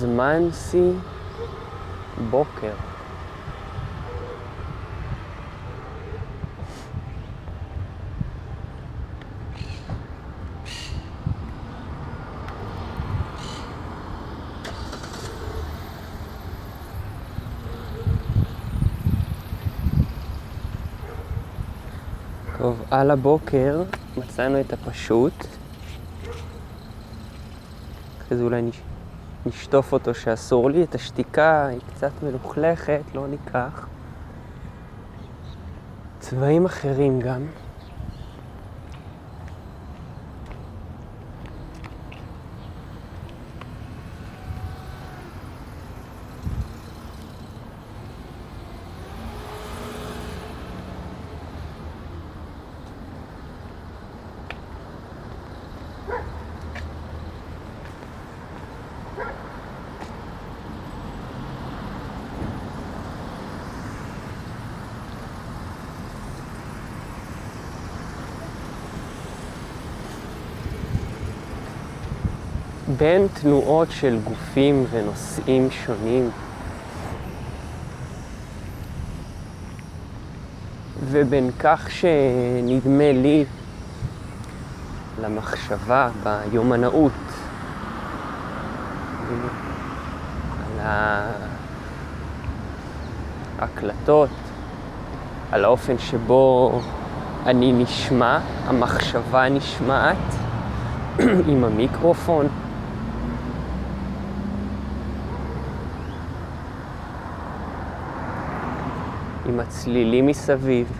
זמן שיא בוקר. טוב, על הבוקר מצאנו את הפשוט. אחרי זה אולי נש... נשטוף אותו שאסור לי. את השתיקה היא קצת מלוכלכת, לא ניקח. צבעים אחרים גם. בין תנועות של גופים ונושאים שונים. ובין כך שנדמה לי למחשבה ביומנאות על ההקלטות, על האופן שבו אני נשמע, המחשבה נשמעת עם המיקרופון. עם הצלילים מסביב.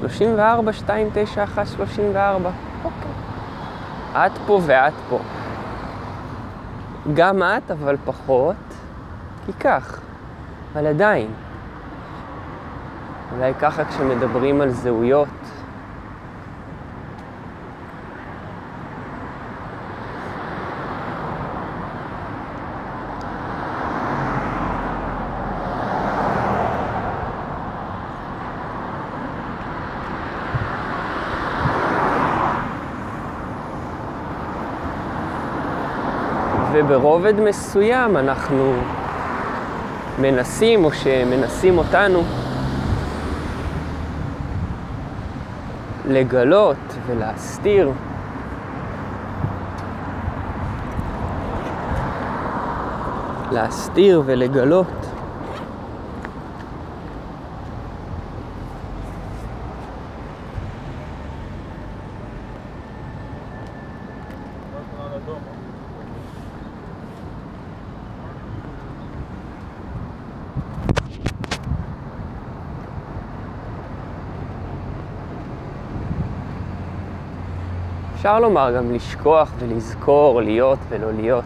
34, 2, 9, 1, 34. אוקיי. את פה ואת פה. גם את, אבל פחות, כי כך. אבל עדיין. אולי ככה כשמדברים על זהויות, וברובד מסוים אנחנו מנסים, או שמנסים אותנו, לגלות ולהסתיר. להסתיר ולגלות אפשר לומר גם לשכוח ולזכור, להיות ולא להיות.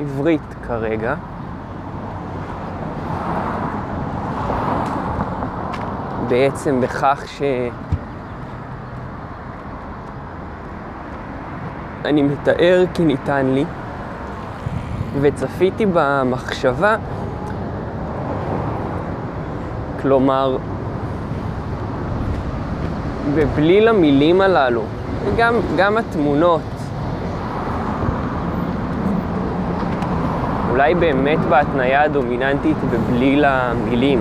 עברית כרגע. בעצם בכך ש... אני מתאר כי ניתן לי, וצפיתי במחשבה כלומר, בבליל המילים הללו, וגם גם התמונות, אולי באמת בהתניה הדומיננטית בבליל המילים.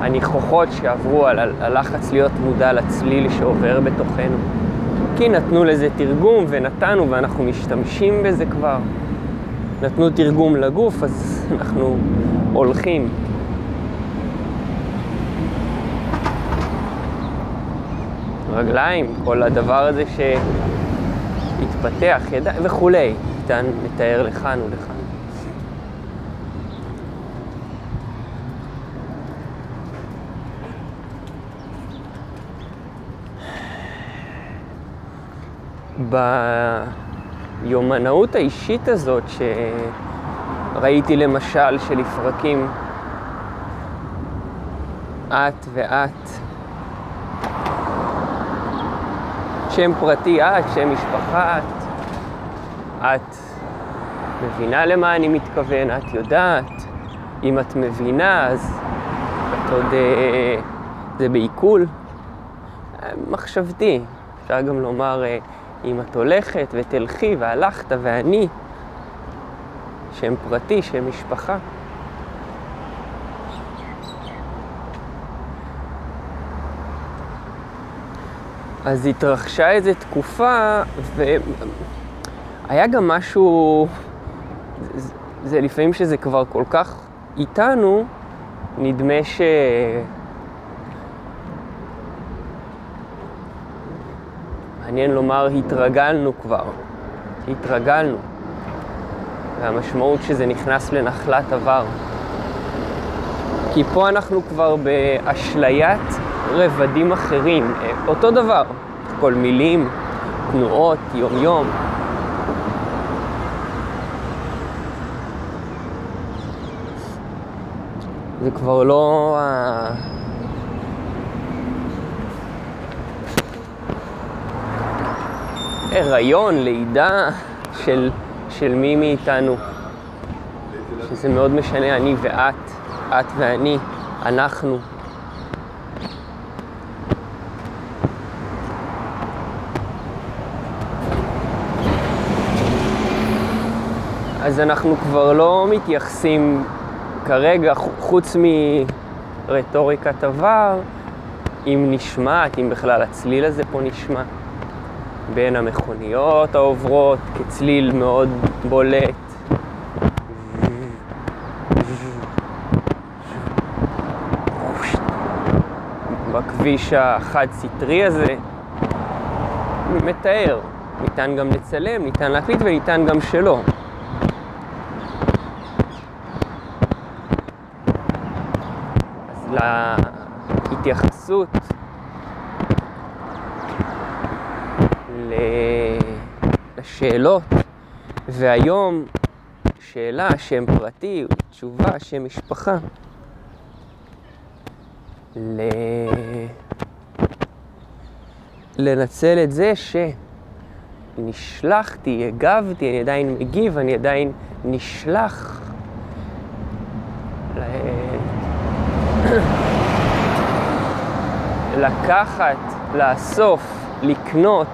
הניחוחות שעברו על הלחץ להיות מודע לצליל שעובר בתוכנו. כי נתנו לזה תרגום ונתנו ואנחנו משתמשים בזה כבר. נתנו תרגום לגוף, אז אנחנו הולכים. רגליים, כל הדבר הזה שהתפתח, ידיים וכולי, ניתן לתאר לכאן ולכאן. ב... היומנאות האישית הזאת שראיתי למשל שלפרקים את ואת, שם פרטי את, שם משפחה את, את מבינה למה אני מתכוון, את יודעת. אם את מבינה, אז את עוד... אה, זה בעיכול. מחשבתי. אפשר גם לומר, אה, אם את הולכת ותלכי והלכת ואני, שם פרטי, שם משפחה. אז התרחשה איזו תקופה, והיה גם משהו, זה, זה לפעמים שזה כבר כל כך איתנו, נדמה ש... מעניין לומר, התרגלנו כבר. התרגלנו. והמשמעות שזה נכנס לנחלת עבר. כי פה אנחנו כבר באשליית רבדים אחרים. אותו דבר, כל מילים, תנועות, יום-יום. זה כבר לא... הריון, לידה של, של מי מאיתנו, שזה מאוד משנה, אני ואת, את ואני, אנחנו. אז אנחנו כבר לא מתייחסים כרגע, חוץ מרטוריקת עבר, אם נשמעת, אם בכלל הצליל הזה פה נשמע. בין המכוניות העוברות כצליל מאוד בולט. בכביש החד-סטרי הזה, מתאר. ניתן גם לצלם, ניתן להקליט וניתן גם שלא. אז להתייחסות לשאלות, והיום שאלה, שם פרטי, תשובה, שם משפחה. ל... לנצל את זה שנשלחתי, הגבתי, אני עדיין מגיב, אני עדיין נשלח. לקחת, לאסוף, לקנות,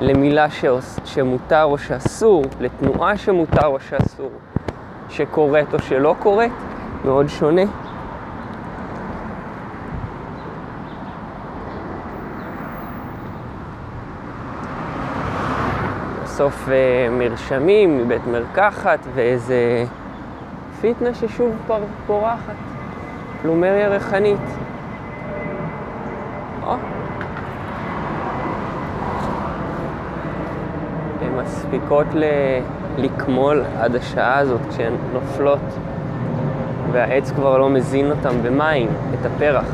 למילה שעוש, שמותר או שאסור, לתנועה שמותר או שאסור, שקורית או שלא קורית, מאוד שונה. בסוף אה, מרשמים מבית מרקחת ואיזה פיטנה ששוב פורחת, פלומריה ריחנית. או. מספיקות ל... לקמול עד השעה הזאת כשהן נופלות והעץ כבר לא מזין אותן במים, את הפרח.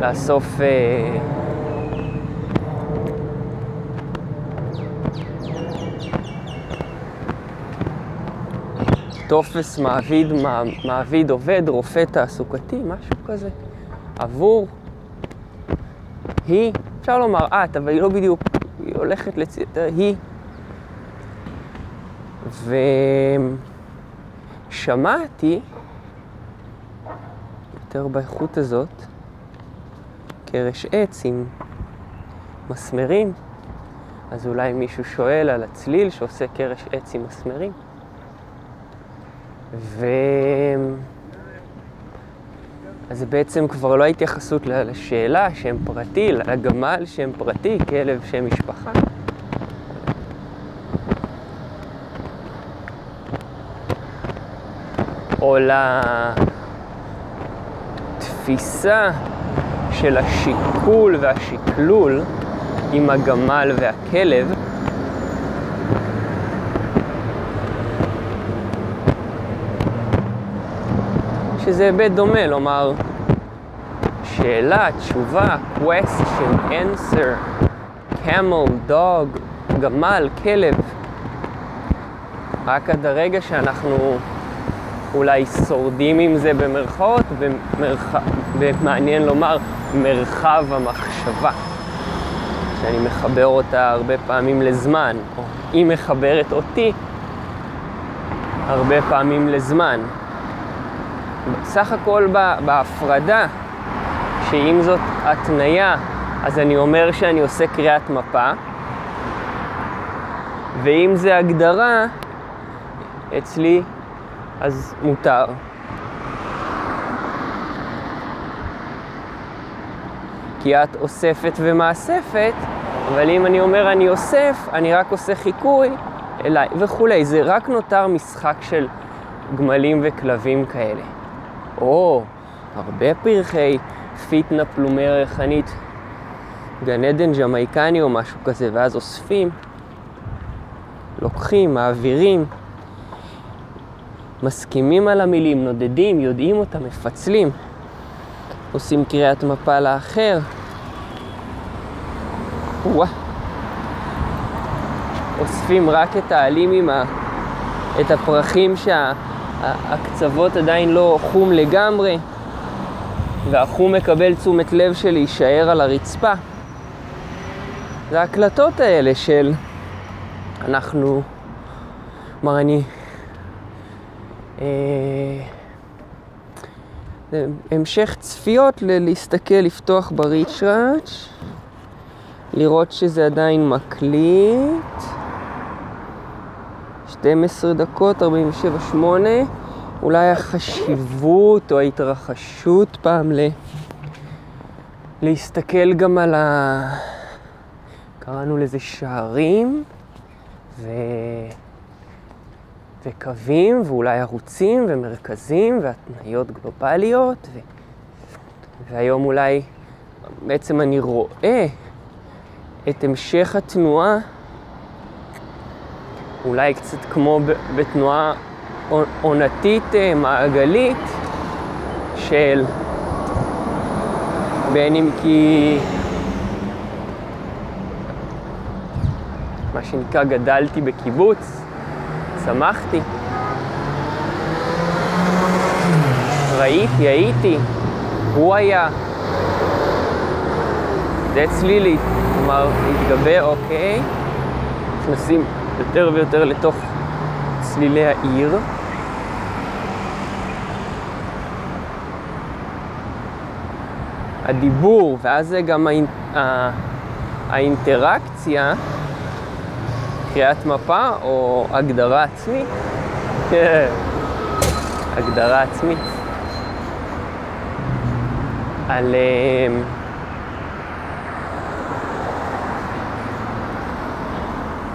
לאסוף אה... טופס מעביד, מעביד עובד, רופא תעסוקתי, משהו כזה, עבור היא, אפשר לומר את, אבל היא לא בדיוק, היא הולכת לצ... היא. ושמעתי, יותר באיכות הזאת, קרש עץ עם מסמרים, אז אולי מישהו שואל על הצליל שעושה קרש עץ עם מסמרים. ו... אז זה בעצם כבר לא התייחסות לשאלה שם פרטי, לגמל שם פרטי, כלב שם משפחה. או לתפיסה של השיקול והשקלול עם הגמל והכלב, שזה היבט דומה, לומר שאלה, תשובה, question, answer, camel, dog, גמל, כלב. רק עד הרגע שאנחנו אולי שורדים עם זה במרכאות, ומעניין לומר, מרחב המחשבה. שאני מחבר אותה הרבה פעמים לזמן, או היא מחברת אותי הרבה פעמים לזמן. סך הכל בהפרדה, שאם זאת התניה, אז אני אומר שאני עושה קריאת מפה, ואם זה הגדרה, אצלי, אז מותר. כי את אוספת ומאספת, אבל אם אני אומר אני אוסף, אני רק עושה חיקוי אליי וכולי. זה רק נותר משחק של גמלים וכלבים כאלה. או, הרבה פרחי פיטנה פלומי ריחנית, גן עדן ג'מייקני או משהו כזה, ואז אוספים, לוקחים, מעבירים, מסכימים על המילים, נודדים, יודעים אותם, מפצלים, עושים קריאת מפה לאחר. וואה. אוספים רק את העלים עם ה... את הפרחים שהקצוות עדיין לא חום לגמרי, והחום מקבל תשומת לב של להישאר על הרצפה. זה ההקלטות האלה של אנחנו, כלומר אני, אה, המשך צפיות ל- להסתכל, לפתוח בריצ'ראץ', לראות שזה עדיין מקליט. 12 דקות, 47, 8. אולי החשיבות או ההתרחשות פעם ל... להסתכל גם על ה... קראנו לזה שערים ו... וקווים ואולי ערוצים ומרכזים והתניות גלובליות ו... והיום אולי בעצם אני רואה את המשך התנועה אולי קצת כמו בתנועה עונתית אה, מעגלית של בין אם כי מה שנקרא גדלתי בקיבוץ, צמחתי, ראיתי, הייתי, הוא היה. זה צלילית, כלומר, להתגבר, אוקיי, נכנסים יותר ויותר לתוך צלילי העיר. הדיבור, ואז זה גם האינ... האינטראקציה, קריאת מפה או הגדרה עצמית. הגדרה עצמית. על...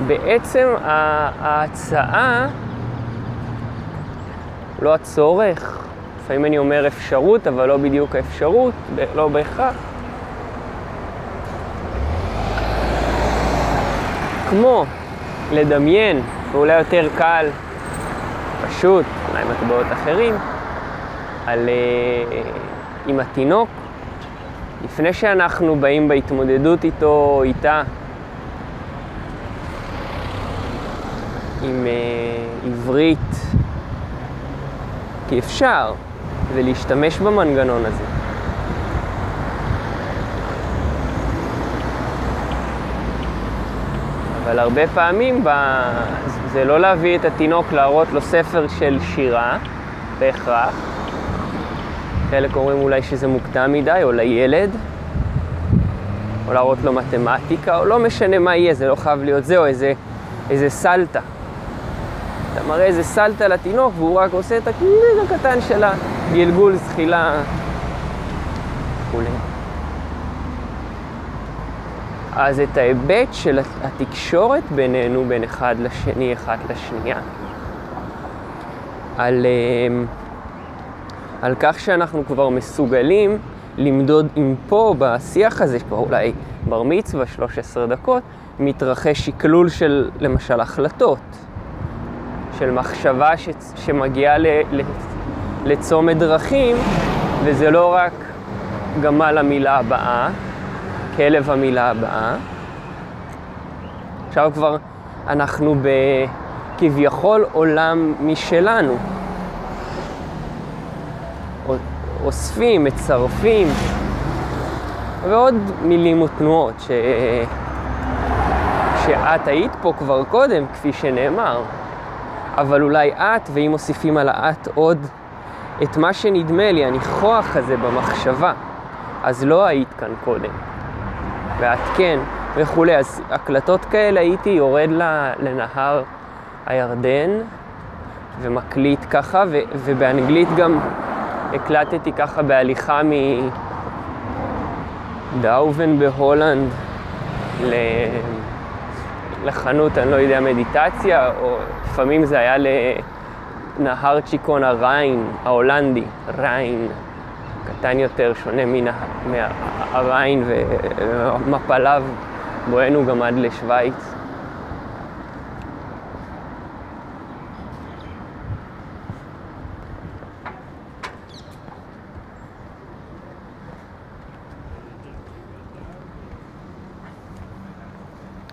בעצם ההצעה, לא הצורך, לפעמים אני אומר אפשרות, אבל לא בדיוק האפשרות, לא בהכרח. כמו לדמיין, ואולי יותר קל, פשוט, אולי מטבעות אחרים, על, uh, עם התינוק, לפני שאנחנו באים בהתמודדות איתו, איתה, עם uh, עברית, כי אפשר, ולהשתמש במנגנון הזה. אבל הרבה פעמים ב... זה לא להביא את התינוק להראות לו ספר של שירה, בהכרח. חלק אומרים אולי שזה מוקדם מדי, או לילד, או להראות לו מתמטיקה, או לא משנה מה יהיה, זה לא חייב להיות זה, או איזה, איזה סלטה. אתה מראה איזה סלטה לתינוק, והוא רק עושה את הקליל הקטן של הגלגול, זחילה. וכולי. אז את ההיבט של התקשורת בינינו, בין אחד לשני, אחד לשנייה, על, אמ, על כך שאנחנו כבר מסוגלים למדוד אם פה, בשיח הזה, כבר אולי בר מצווה, 13 דקות, מתרחש שקלול של למשל החלטות, של מחשבה ש, שמגיעה ל, ל, לצומת דרכים, וזה לא רק גמל המילה הבאה, כלב המילה הבאה. עכשיו כבר אנחנו בכביכול עולם משלנו. אוספים, מצרפים, ועוד מילים ותנועות ש... שאת היית פה כבר קודם, כפי שנאמר. אבל אולי את, ואם מוסיפים על האת עוד את מה שנדמה לי, הניחוח הזה במחשבה, אז לא היית כאן קודם. ואת כן, וכולי. אז הקלטות כאלה הייתי יורד לנהר הירדן ומקליט ככה, ו- ובאנגלית גם הקלטתי ככה בהליכה מדאובן בהולנד ל... לחנות, אני לא יודע, מדיטציה, או לפעמים זה היה לנהר צ'יקון הריין, ההולנדי, ריין, קטן יותר, שונה מן מהריין ומפליו, בואנו גם עד לשוויץ.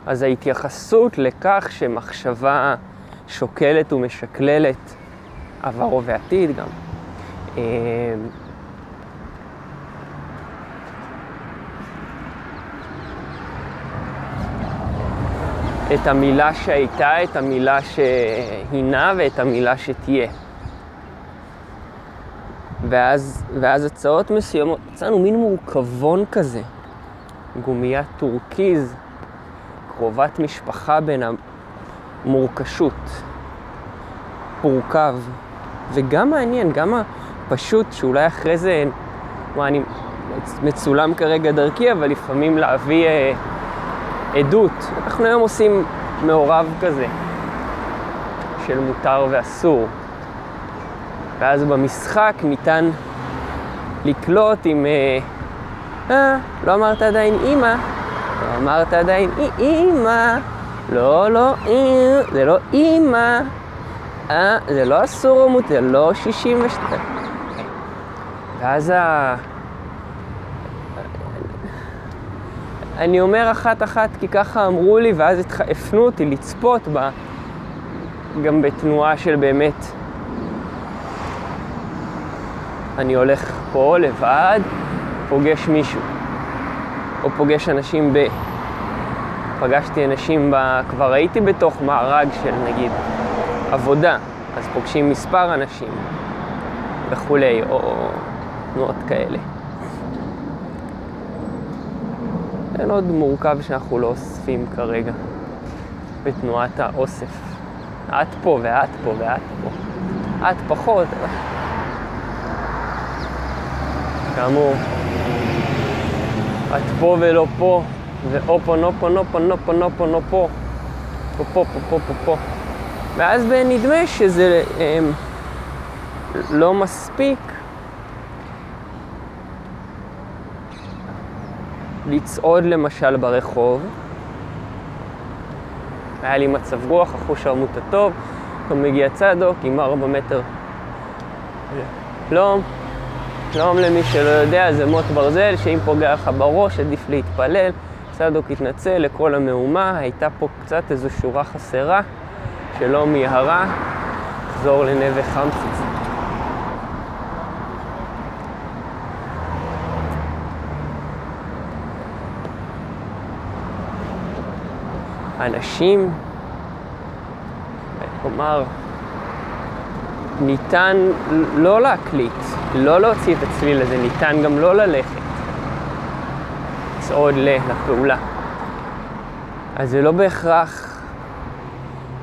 אז ההתייחסות לכך שמחשבה שוקלת ומשקללת עברו ועתיד גם. אה, את המילה שהייתה, את המילה שהינה ואת המילה שתהיה. ואז, ואז הצעות מסוימות, יצאנו מין מורכבון כזה, גומיית טורקיז, קרובת משפחה בין המורכשות, מורכב, וגם מעניין, גם הפשוט, שאולי אחרי זה, מה, אני מצולם כרגע דרכי, אבל לפעמים להביא אה, עדות. אנחנו היום עושים מעורב כזה, של מותר ואסור. ואז במשחק ניתן לקלוט עם... אה, אה, לא אמרת עדיין אימא, אמרת עדיין אימא, לא, לא, זה לא אימא, אה, זה לא אסור או מותר, זה לא 62. ואז ה... אני אומר אחת-אחת כי ככה אמרו לי, ואז הפנו אותי לצפות בה, גם בתנועה של באמת, אני הולך פה לבד, פוגש מישהו. או פוגש אנשים ב... פגשתי אנשים ב... כבר הייתי בתוך מארג של נגיד עבודה, אז פוגשים מספר אנשים וכולי, או תנועות כאלה. אין עוד מורכב שאנחנו לא אוספים כרגע בתנועת האוסף. את פה ואת פה ואת פה. את פחות, כאמור, את פה ולא פה, ואופו נופו נופו נופו נופו נופו, פה פה פה פה פה פה. ואז נדמה שזה הם, לא מספיק לצעוד למשל ברחוב. היה לי מצב רוח, החוש העמות הטוב, פתאום מגיע צדוק עם ארבע מטר. לא, שלום למי שלא יודע, זה מוט ברזל, שאם פוגע לך בראש עדיף להתפלל. צדוק התנצל לכל המהומה, הייתה פה קצת איזו שורה חסרה שלא מיהרה, לחזור לנווה חמציץ. אנשים, כלומר, ניתן לא להקליט, לא להוציא את הצליל הזה, ניתן גם לא ללכת. לצעוד לפעולה. אז זה לא בהכרח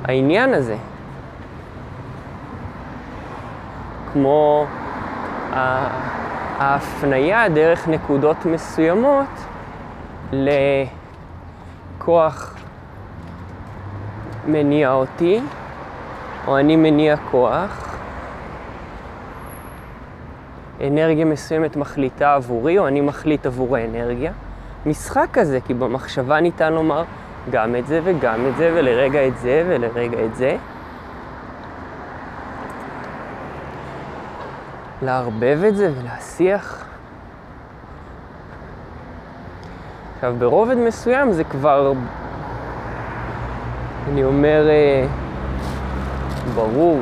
העניין הזה. כמו ההפניה דרך נקודות מסוימות לכוח מניע אותי, או אני מניע כוח, אנרגיה מסוימת מחליטה עבורי, או אני מחליט עבור האנרגיה. משחק כזה, כי במחשבה ניתן לומר גם את זה וגם את זה, ולרגע את זה ולרגע את זה. לערבב את זה ולהסיח. עכשיו, ברובד מסוים זה כבר, אני אומר, אה, ברור.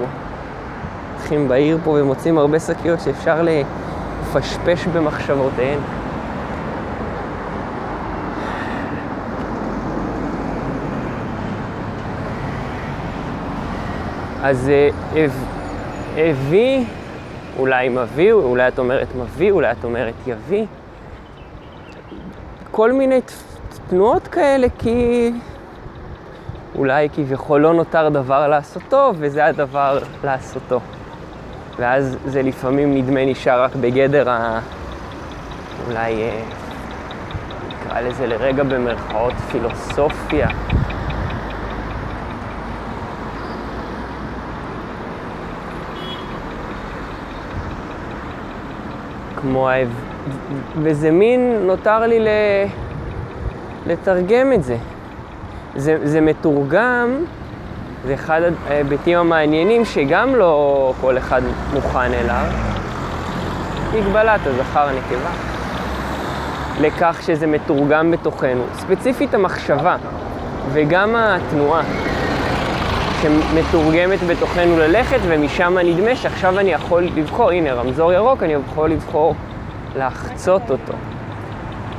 הולכים בעיר פה ומוצאים הרבה שקיות שאפשר לפשפש במחשבותיהן. אז אה, הביא, אולי מביא, אולי את אומרת מביא, אולי את אומרת יביא. כל מיני תנועות כאלה, כי אולי כביכול לא נותר דבר לעשותו, וזה הדבר לעשותו. ואז זה לפעמים נדמה נשאר רק בגדר ה... אולי אה, נקרא לזה לרגע במרכאות פילוסופיה. כמו ה... וזה מין, נותר לי ל... לתרגם את זה. זה, זה מתורגם, זה אחד ההיבטים המעניינים שגם לא כל אחד מוכן אליו, מגבלת הזכר הנקבה. לכך שזה מתורגם בתוכנו. ספציפית המחשבה וגם התנועה שמתורגמת בתוכנו ללכת, ומשם נדמה שעכשיו אני יכול לבחור, הנה רמזור ירוק, אני יכול לבחור לחצות אותו.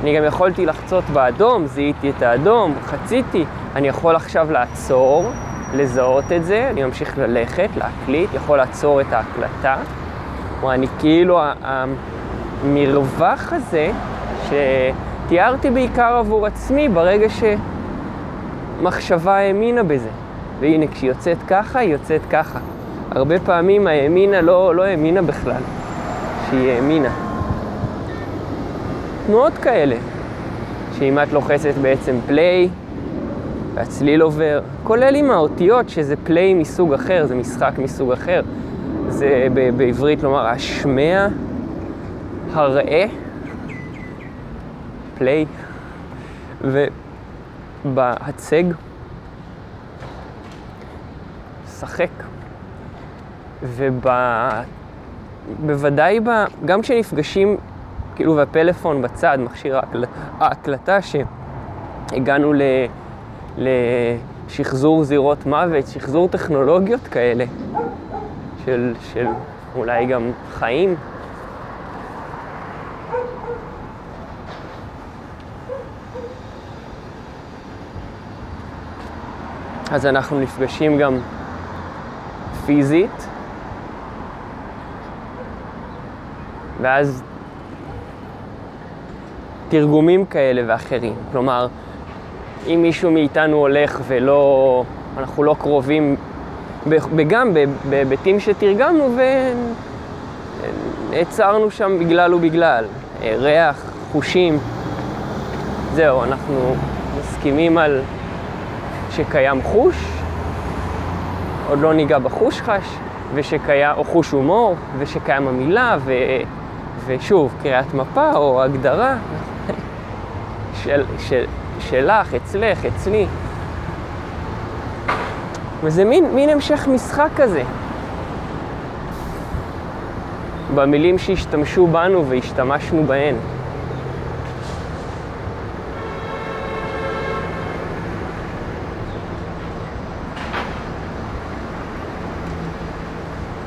אני גם יכולתי לחצות באדום, זיהיתי את האדום, חציתי, אני יכול עכשיו לעצור, לזהות את זה, אני ממשיך ללכת, להקליט, יכול לעצור את ההקלטה. כלומר, אני כאילו, המרווח הזה, שתיארתי בעיקר עבור עצמי ברגע שמחשבה האמינה בזה. והנה, כשהיא יוצאת ככה, היא יוצאת ככה. הרבה פעמים האמינה לא, לא האמינה בכלל, שהיא האמינה. תנועות כאלה, שאם את לוחצת בעצם פליי, והצליל עובר, כולל עם האותיות שזה פליי מסוג אחר, זה משחק מסוג אחר. זה בעברית לומר השמע, הראה, פליי, ובהצג, שחק. ובוודאי, גם כשנפגשים כאילו, והפלאפון בצד, מכשיר ההקלטה, שהגענו לשחזור זירות מוות, שחזור טכנולוגיות כאלה, של, של אולי גם חיים. אז אנחנו נפגשים גם פיזית, ואז תרגומים כאלה ואחרים. כלומר, אם מישהו מאיתנו הולך ולא, אנחנו לא קרובים, וגם בהיבטים שתרגמנו ונעצרנו שם בגלל ובגלל, ריח, חושים, זהו, אנחנו מסכימים על שקיים חוש, עוד לא ניגע בחוש חש, ושקיים, או חוש הומור, ושקיים המילה, ו, ושוב, קריאת מפה או הגדרה, של, של, שלך, אצלך, אצלי. וזה מין, מין המשך משחק כזה. במילים שהשתמשו בנו והשתמשנו בהן.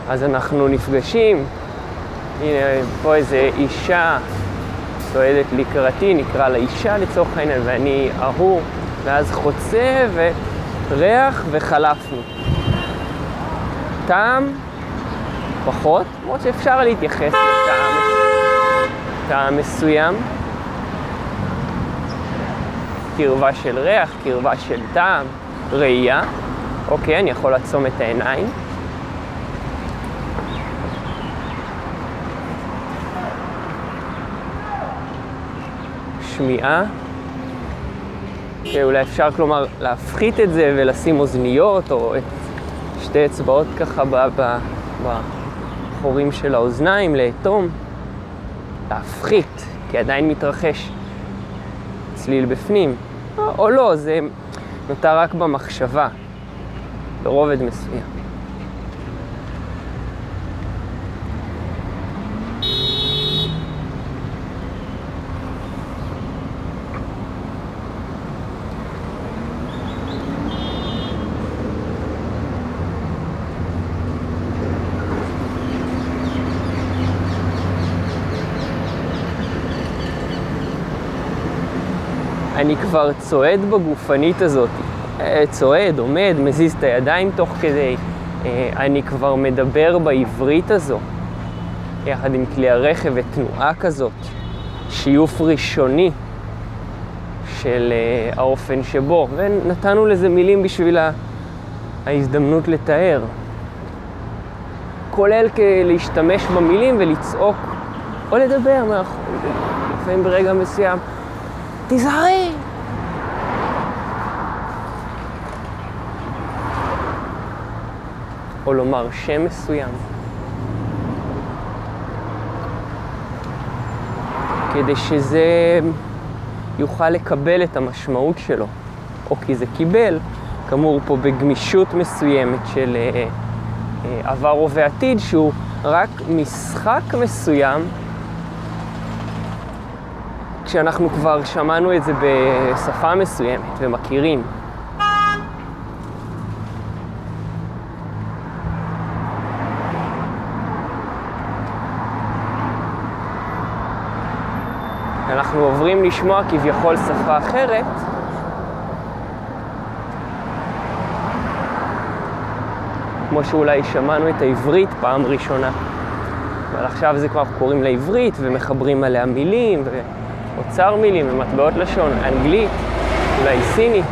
אז אנחנו נפגשים, הנה פה איזה אישה צועדת לקראתי, נקרא לה אישה לצורך העניין, ואני אהור, ואז חוצה וריח וחלפנו. טעם, פחות, למרות שאפשר להתייחס לטעם טעם מסוים. קרבה של ריח, קרבה של טעם, ראייה. אוקיי, אני יכול לעצום את העיניים. שמיעה. אולי אפשר כלומר להפחית את זה ולשים אוזניות או את שתי אצבעות ככה בחורים של האוזניים, לאטום. להפחית, כי עדיין מתרחש צליל בפנים. או לא, זה נותר רק במחשבה, ברובד מסוים. אני כבר צועד בגופנית הזאת. אה, צועד, עומד, מזיז את הידיים תוך כדי, אה, אני כבר מדבר בעברית הזו, יחד עם כלי הרכב ותנועה כזאת, שיוף ראשוני של אה, האופן שבו, ונתנו לזה מילים בשביל ההזדמנות לתאר. כולל להשתמש במילים ולצעוק או לדבר, לפעמים ברגע מסוים, תיזהרי! או לומר שם מסוים. כדי שזה יוכל לקבל את המשמעות שלו, או כי זה קיבל, כאמור פה בגמישות מסוימת של אה, אה, עבר הווה שהוא רק משחק מסוים, כשאנחנו כבר שמענו את זה בשפה מסוימת ומכירים. אנחנו עוברים לשמוע כביכול שפה אחרת, כמו שאולי שמענו את העברית פעם ראשונה. אבל עכשיו זה כבר קוראים לעברית ומחברים עליה מילים ואוצר מילים ומטבעות לשון, אנגלית, אולי סינית,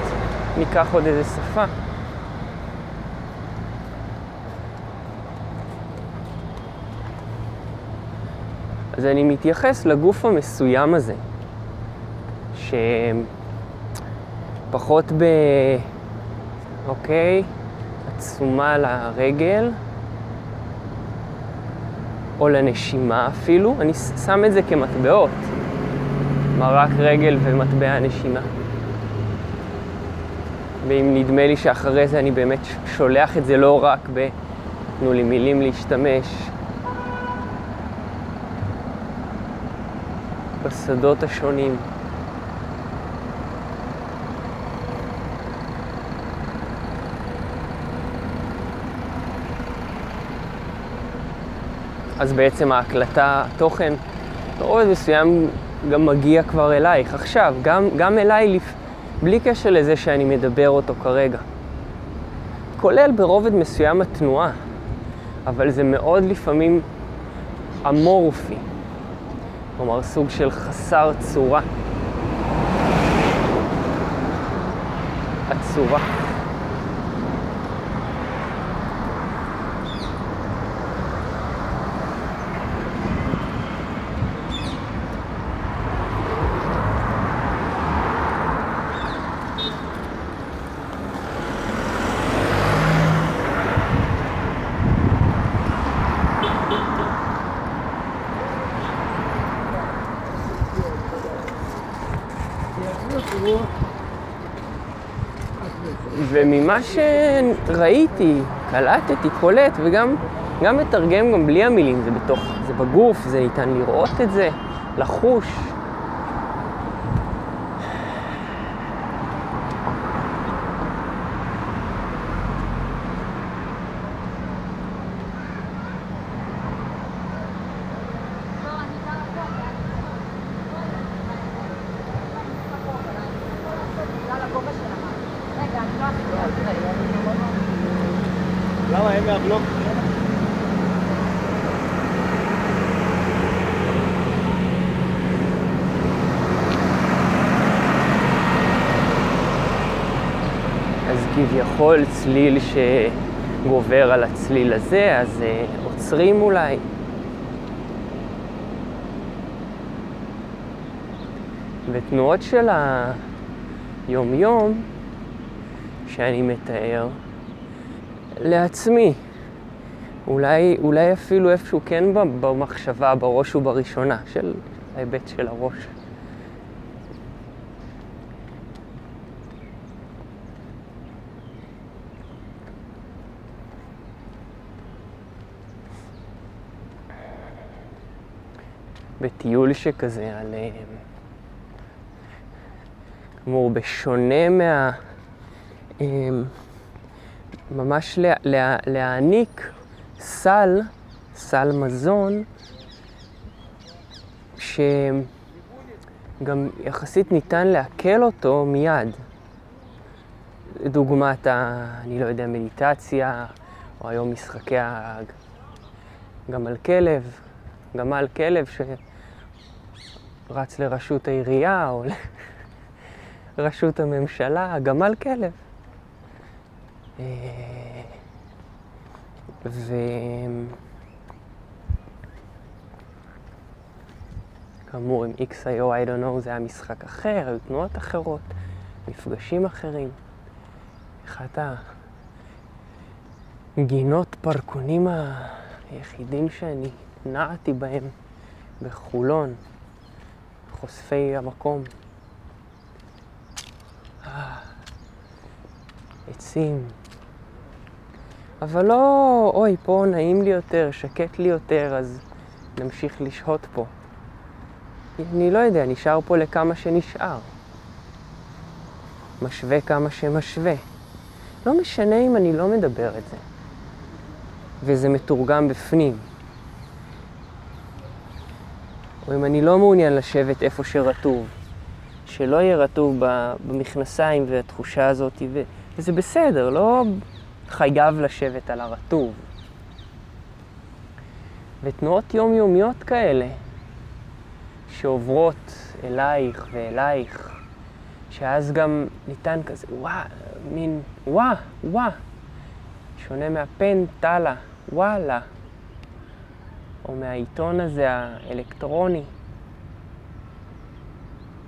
ניקח עוד איזה שפה. אז אני מתייחס לגוף המסוים הזה, שפחות ב... אוקיי, עצומה לרגל, או לנשימה אפילו, אני שם את זה כמטבעות, מרק רגל ומטבע נשימה. ואם נדמה לי שאחרי זה אני באמת שולח את זה לא רק ב... תנו לי מילים להשתמש, בשדות השונים. אז בעצם ההקלטה, התוכן, ברובד מסוים גם מגיע כבר אלייך עכשיו, גם, גם אליי, בלי קשר לזה שאני מדבר אותו כרגע. כולל ברובד מסוים התנועה, אבל זה מאוד לפעמים אמורפי. כלומר סוג של חסר צורה. הצורה. וממה שראיתי, קלטתי, קולט, וגם גם מתרגם גם בלי המילים, זה בתוך, זה בגוף, זה ניתן לראות את זה, לחוש. למה הם מהבלוק? אז כביכול צליל שגובר על הצליל הזה, אז uh, עוצרים אולי. ותנועות של היום-יום שאני מתאר לעצמי. אולי, אולי אפילו איפשהו כן במחשבה, בראש ובראשונה, של ההיבט של הראש. בטיול שכזה, על... אה, כאמור, בשונה מה... אמ, ממש לה, לה, להעניק סל, סל מזון, שגם יחסית ניתן לעכל אותו מיד. דוגמת, ה, אני לא יודע, מדיטציה, או היום משחקי גמל כלב, גמל כלב שרץ לראשות העירייה או לראשות הממשלה, גמל כלב. אה, ו... כאמור, עם XIO, I don't know, זה היה משחק אחר, היו תנועות אחרות, מפגשים אחרים. אחת הגינות פרקונים היחידים שאני נעתי בהם בחולון, חושפי המקום. אה, עצים. אבל לא, אוי, פה נעים לי יותר, שקט לי יותר, אז נמשיך לשהות פה. אני לא יודע, נשאר פה לכמה שנשאר. משווה כמה שמשווה. לא משנה אם אני לא מדבר את זה. וזה מתורגם בפנים. או אם אני לא מעוניין לשבת איפה שרטוב, שלא יהיה רטוב במכנסיים והתחושה הזאת, וזה בסדר, לא חייב לשבת על הרטוב. ותנועות יומיומיות כאלה, שעוברות אלייך ואלייך, שאז גם ניתן כזה, וואה, מין וואה, וואה, שונה מהפן, טלה, וואלה, או מהעיתון הזה האלקטרוני.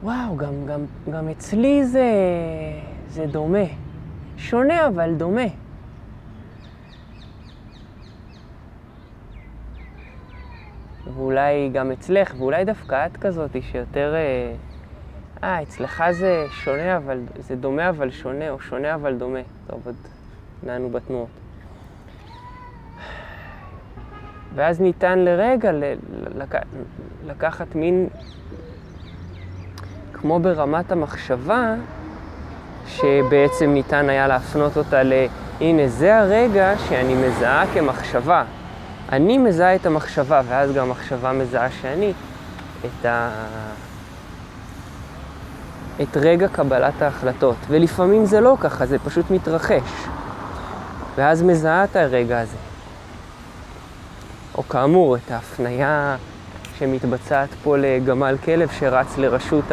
וואו, גם, גם, גם אצלי זה, זה דומה. שונה אבל דומה. ואולי גם אצלך, ואולי דווקא את כזאת שיותר... אה, אה, אצלך זה שונה אבל, זה דומה אבל שונה, או שונה אבל דומה. טוב, עוד נענו בתנועות. ואז ניתן לרגע לק... לקחת מין, כמו ברמת המחשבה, שבעצם ניתן היה להפנות אותה ל... הנה, זה הרגע שאני מזהה כמחשבה. אני מזהה את המחשבה, ואז גם המחשבה מזהה שאני את, ה... את רגע קבלת ההחלטות. ולפעמים זה לא ככה, זה פשוט מתרחש. ואז מזהה את הרגע הזה. או כאמור, את ההפניה שמתבצעת פה לגמל כלב שרץ לראשות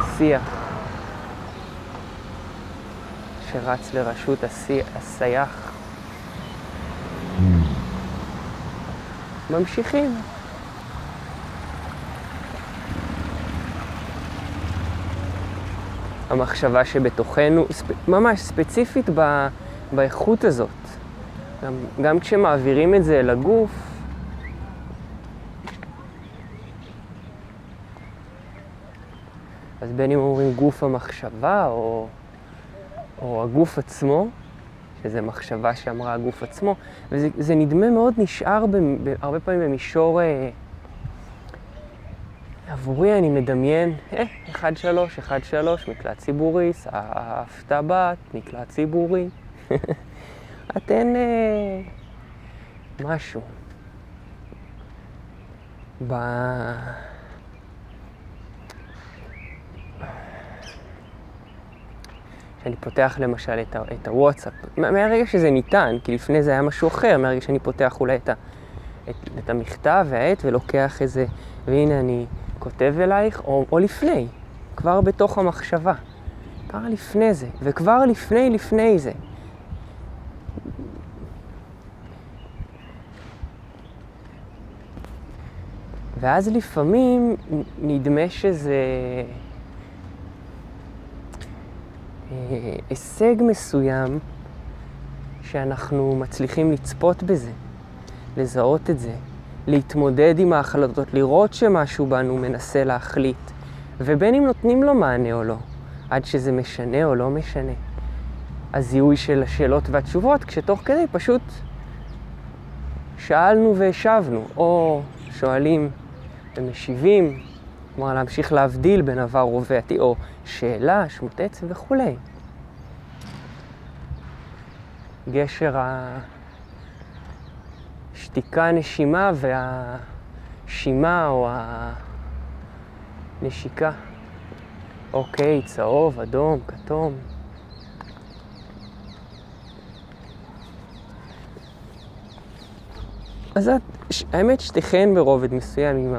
השיח. שרץ לראשות הסייח. ממשיכים. המחשבה שבתוכנו, ממש ספציפית ב, באיכות הזאת. גם, גם כשמעבירים את זה לגוף, אז בין אם אומרים גוף המחשבה או, או הגוף עצמו, שזה מחשבה שאמרה הגוף עצמו, וזה נדמה מאוד נשאר ב, ב, הרבה פעמים במישור... אה, עבורי אני מדמיין, אה, 1-3, 1-3, מקלט ציבורי, סבתא בת, מקלט ציבורי. אתן אה, משהו. ב... שאני פותח למשל את, ה- את הוואטסאפ, מהרגע שזה ניתן, כי לפני זה היה משהו אחר, מהרגע שאני פותח אולי את, ה- את, את המכתב והעט ולוקח איזה, והנה אני כותב אלייך, או, או לפני, כבר בתוך המחשבה. כבר לפני זה, וכבר לפני לפני זה. ואז לפעמים נדמה שזה אה, הישג מסוים שאנחנו מצליחים לצפות בזה, לזהות את זה, להתמודד עם ההחלטות, לראות שמשהו בנו מנסה להחליט, ובין אם נותנים לו מענה או לא, עד שזה משנה או לא משנה. הזיהוי של השאלות והתשובות, כשתוך כדי פשוט שאלנו והשבנו, או שואלים ומשיבים, כלומר להמשיך להבדיל בין עבר הווה או שאלה, שמות שמוטט וכולי. גשר השתיקה הנשימה והשימה או הנשיקה. אוקיי, צהוב, אדום, כתום. אז את, האמת שתיכן ברובד מסוים עם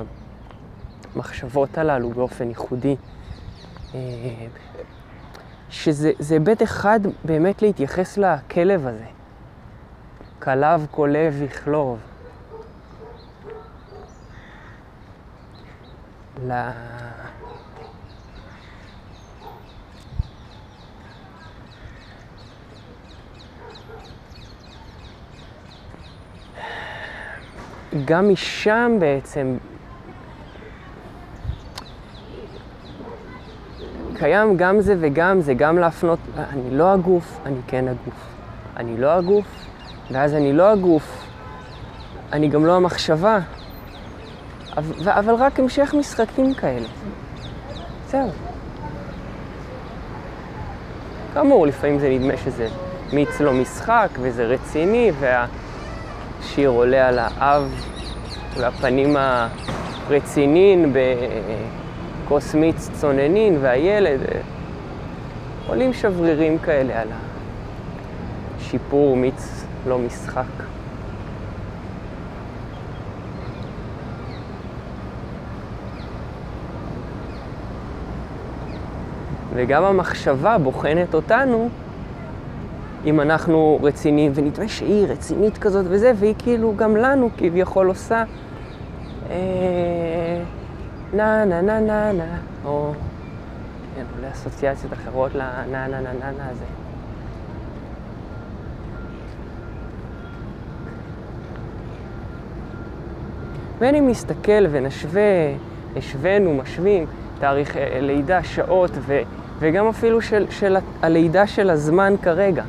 המחשבות הללו באופן ייחודי. אה, שזה זה היבט אחד באמת להתייחס לכלב הזה. כלב כולב יכלוב. ל... גם משם בעצם קיים גם זה וגם זה, גם להפנות, אני לא הגוף, אני כן הגוף. אני לא הגוף, ואז אני לא הגוף, אני גם לא המחשבה. אבל, אבל רק המשך משחקים כאלה. זהו. כאמור, לפעמים זה נדמה שזה מיץ לא משחק, וזה רציני, והשיר עולה על האב והפנים הרציניים בכוס מיץ צוננין, והילד, אה, עולים שברירים כאלה על השיפור מיץ לא משחק. וגם המחשבה בוחנת אותנו אם אנחנו רציניים, ונדמה שהיא רצינית כזאת וזה, והיא כאילו גם לנו כביכול עושה אה, נה נה נה נה נה, או כן, אולי אסוציאציות אחרות לנה נה נה נה נה הזה. ואני מסתכל ונשווה, השווינו, משווים, תאריך אה, לידה, שעות, ו, וגם אפילו של, של הלידה של הזמן כרגע.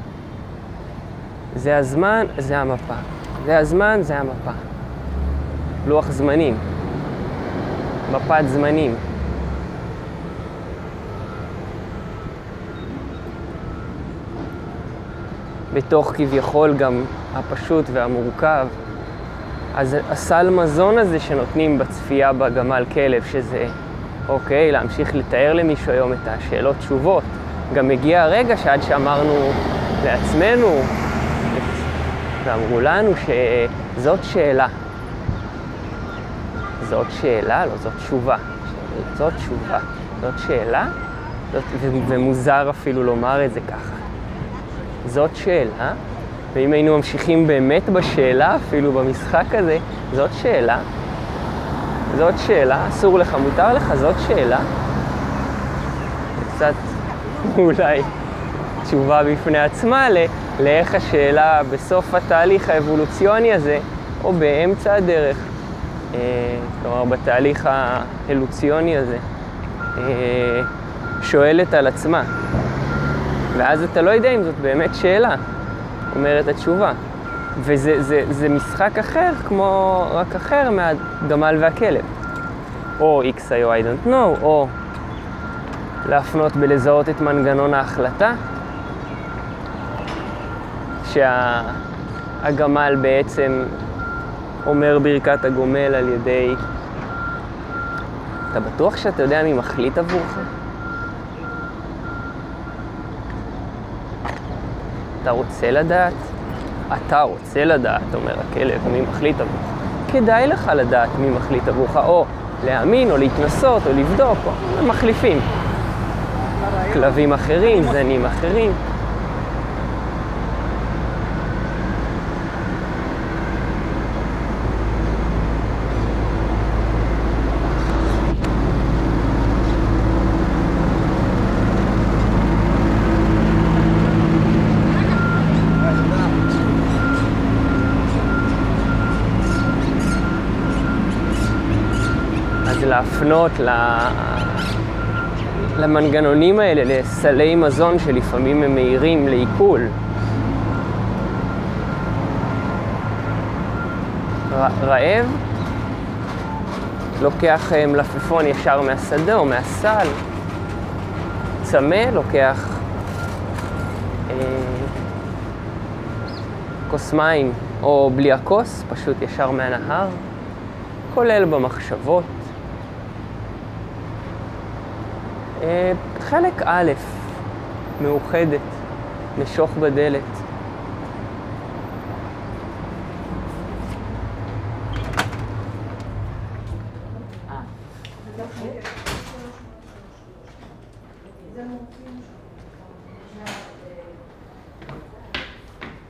זה הזמן, זה המפה. זה הזמן, זה המפה. לוח זמנים. מפת זמנים. בתוך כביכול גם הפשוט והמורכב. אז הסל מזון הזה שנותנים בצפייה בגמל כלב, שזה אוקיי, להמשיך לתאר למישהו היום את השאלות תשובות. גם מגיע הרגע שעד שאמרנו לעצמנו, ואמרו לנו שזאת שאלה. זאת שאלה? לא, זאת תשובה. זאת תשובה. זאת שאלה? זאת, ומוזר אפילו לומר את זה ככה. זאת שאלה, ואם היינו ממשיכים באמת בשאלה, אפילו במשחק הזה, זאת שאלה. זאת שאלה, אסור לך, מותר לך, זאת שאלה. קצת אולי תשובה בפני עצמה לאיך השאלה בסוף התהליך האבולוציוני הזה, או באמצע הדרך, כלומר בתהליך האלוציוני הזה, אה, שואלת על עצמה. ואז אתה לא יודע אם זאת באמת שאלה, אומרת התשובה. וזה זה, זה משחק אחר, כמו רק אחר מהגמל והכלב. או XI או I don't know, או להפנות בלזהות את מנגנון ההחלטה, שהגמל בעצם אומר ברכת הגומל על ידי... אתה בטוח שאתה יודע מי מחליט עבורך? אתה רוצה לדעת? אתה רוצה לדעת, אומר הכלב, מי מחליט עבורך. כדאי לך לדעת מי מחליט עבורך, או להאמין, או להתנסות, או לבדוק, או מחליפים. כלבים אחרים, זנים אחרים. אז להפנות ל... למנגנונים האלה, לסלי מזון שלפעמים הם מהירים לעיכול. ר... רעב לוקח אה, מלפפון ישר מהשדה או מהסל. צמא לוקח אה, כוס מים, או בלי הכוס, פשוט ישר מהנהר, כולל במחשבות. אה, חלק א', מאוחדת, נשוך בדלת.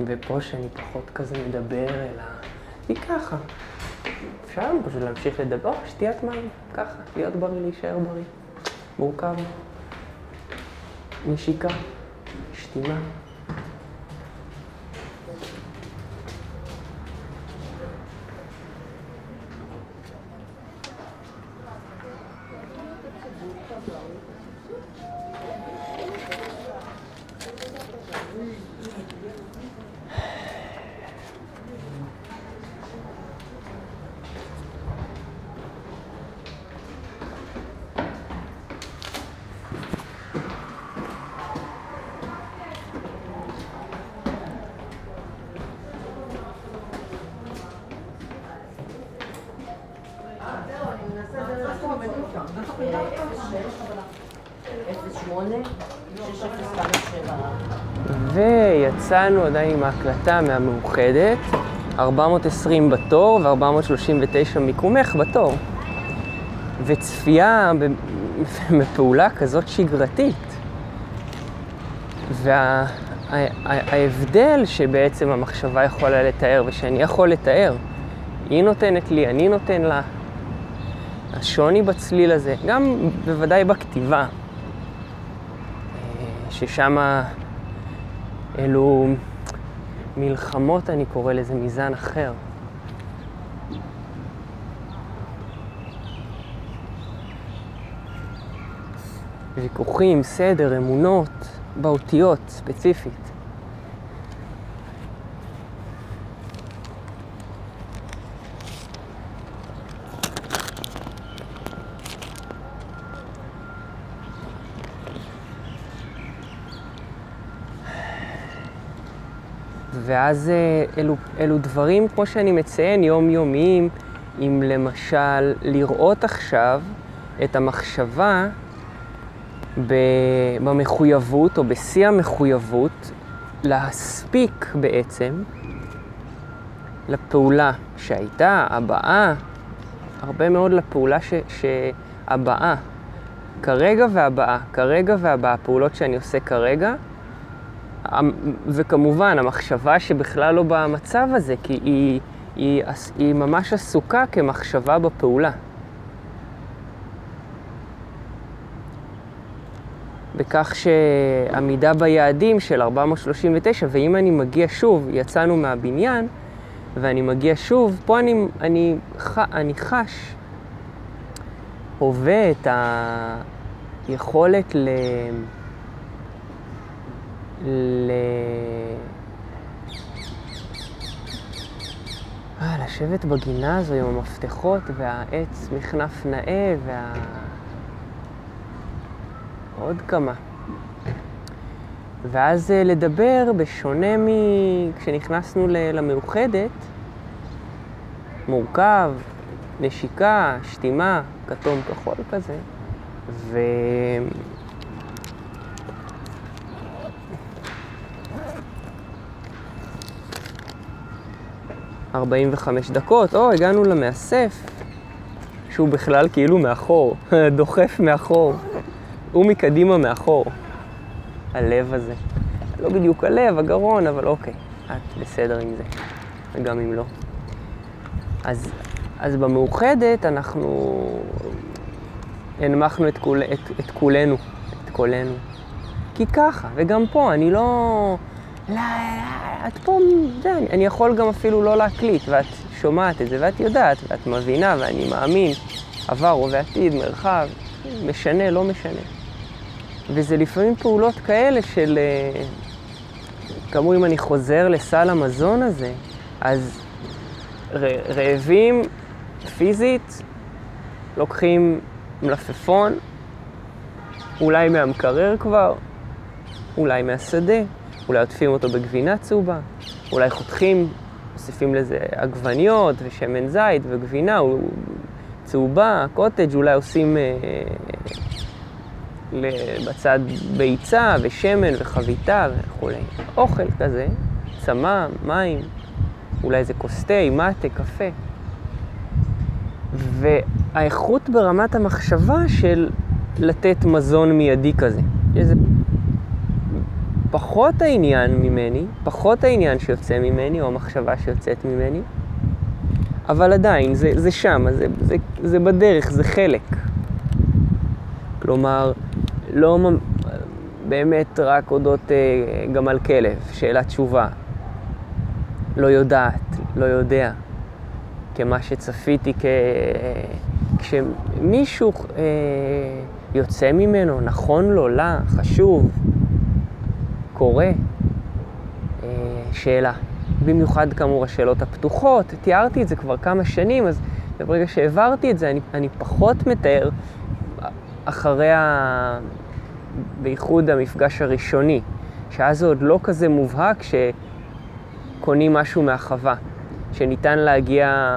ופה שאני פחות כזה מדבר, אלא היא ככה. אפשר פשוט להמשיך לדבר, שתיית מים, ככה, להיות בריא, להישאר בריא. מורכב. נשיקה, שתימה. ויצאנו עדיין עם ההקלטה מהמאוחדת, 420 בתור ו-439 מיקומך בתור. וצפייה בפעולה כזאת שגרתית. וההבדל שבעצם המחשבה יכולה לתאר ושאני יכול לתאר, היא נותנת לי, אני נותן לה. השוני בצליל הזה, גם בוודאי בכתיבה, ששם אלו מלחמות, אני קורא לזה, מזן אחר. ויכוחים, סדר, אמונות, באותיות ספציפית. ואז אה, אלו, אלו דברים, כמו שאני מציין, יומיומיים, אם למשל לראות עכשיו את המחשבה במחויבות או בשיא המחויבות להספיק בעצם לפעולה שהייתה, הבאה, הרבה מאוד לפעולה ש, שהבאה, כרגע והבאה, כרגע והבאה, פעולות שאני עושה כרגע, וכמובן, המחשבה שבכלל לא במצב הזה, כי היא, היא, היא ממש עסוקה כמחשבה בפעולה. בכך שעמידה ביעדים של 439, ואם אני מגיע שוב, יצאנו מהבניין, ואני מגיע שוב, פה אני, אני, אני חש, הווה את היכולת ל... ל... אה, לשבת בגינה הזו עם המפתחות והעץ מכנף נאה וה... עוד כמה. ואז אה, לדבר, בשונה מכשנכנסנו למאוחדת, מורכב, נשיקה, שתימה, כתום כחול כזה, ו... 45 דקות, או, הגענו למאסף, שהוא בכלל כאילו מאחור, דוחף מאחור. הוא מקדימה מאחור, הלב הזה. לא בדיוק הלב, הגרון, אבל אוקיי, את בסדר עם זה, וגם אם לא. אז, אז במאוחדת אנחנו הנמכנו את, כול, את, את כולנו, את קולנו. כי ככה, וגם פה, אני לא... לא, את פה, זה, אני יכול גם אפילו לא להקליט, ואת שומעת את זה, ואת יודעת, ואת מבינה, ואני מאמין, עבר ובעתיד, מרחב, משנה, לא משנה. וזה לפעמים פעולות כאלה של, אה, כאמור, אם אני חוזר לסל המזון הזה, אז רעבים פיזית, לוקחים מלפפון, אולי מהמקרר כבר, אולי מהשדה, אולי עוטפים אותו בגבינה צהובה, אולי חותכים, מוסיפים לזה עגבניות ושמן זית וגבינה צהובה, קוטג', אולי עושים אה, בצד ביצה ושמן וחביתה וכולי. אוכל כזה, צמא, מים, אולי איזה כוס תה, מטה, קפה. והאיכות ברמת המחשבה של לתת מזון מיידי כזה. איזה פחות העניין ממני, פחות העניין שיוצא ממני, או המחשבה שיוצאת ממני, אבל עדיין, זה, זה שם, זה, זה, זה בדרך, זה חלק. כלומר, לא באמת רק אודות אה, גמל כלב, שאלה תשובה. לא יודעת, לא יודע. כמה שצפיתי, כ... כשמישהו אה, יוצא ממנו, נכון לו, לה, חשוב, קורה, אה, שאלה. במיוחד כאמור השאלות הפתוחות, תיארתי את זה כבר כמה שנים, אז ברגע שהעברתי את זה, אני, אני פחות מתאר אחרי, ה... בייחוד המפגש הראשוני, שאז זה עוד לא כזה מובהק שקונים משהו מהחווה, שניתן להגיע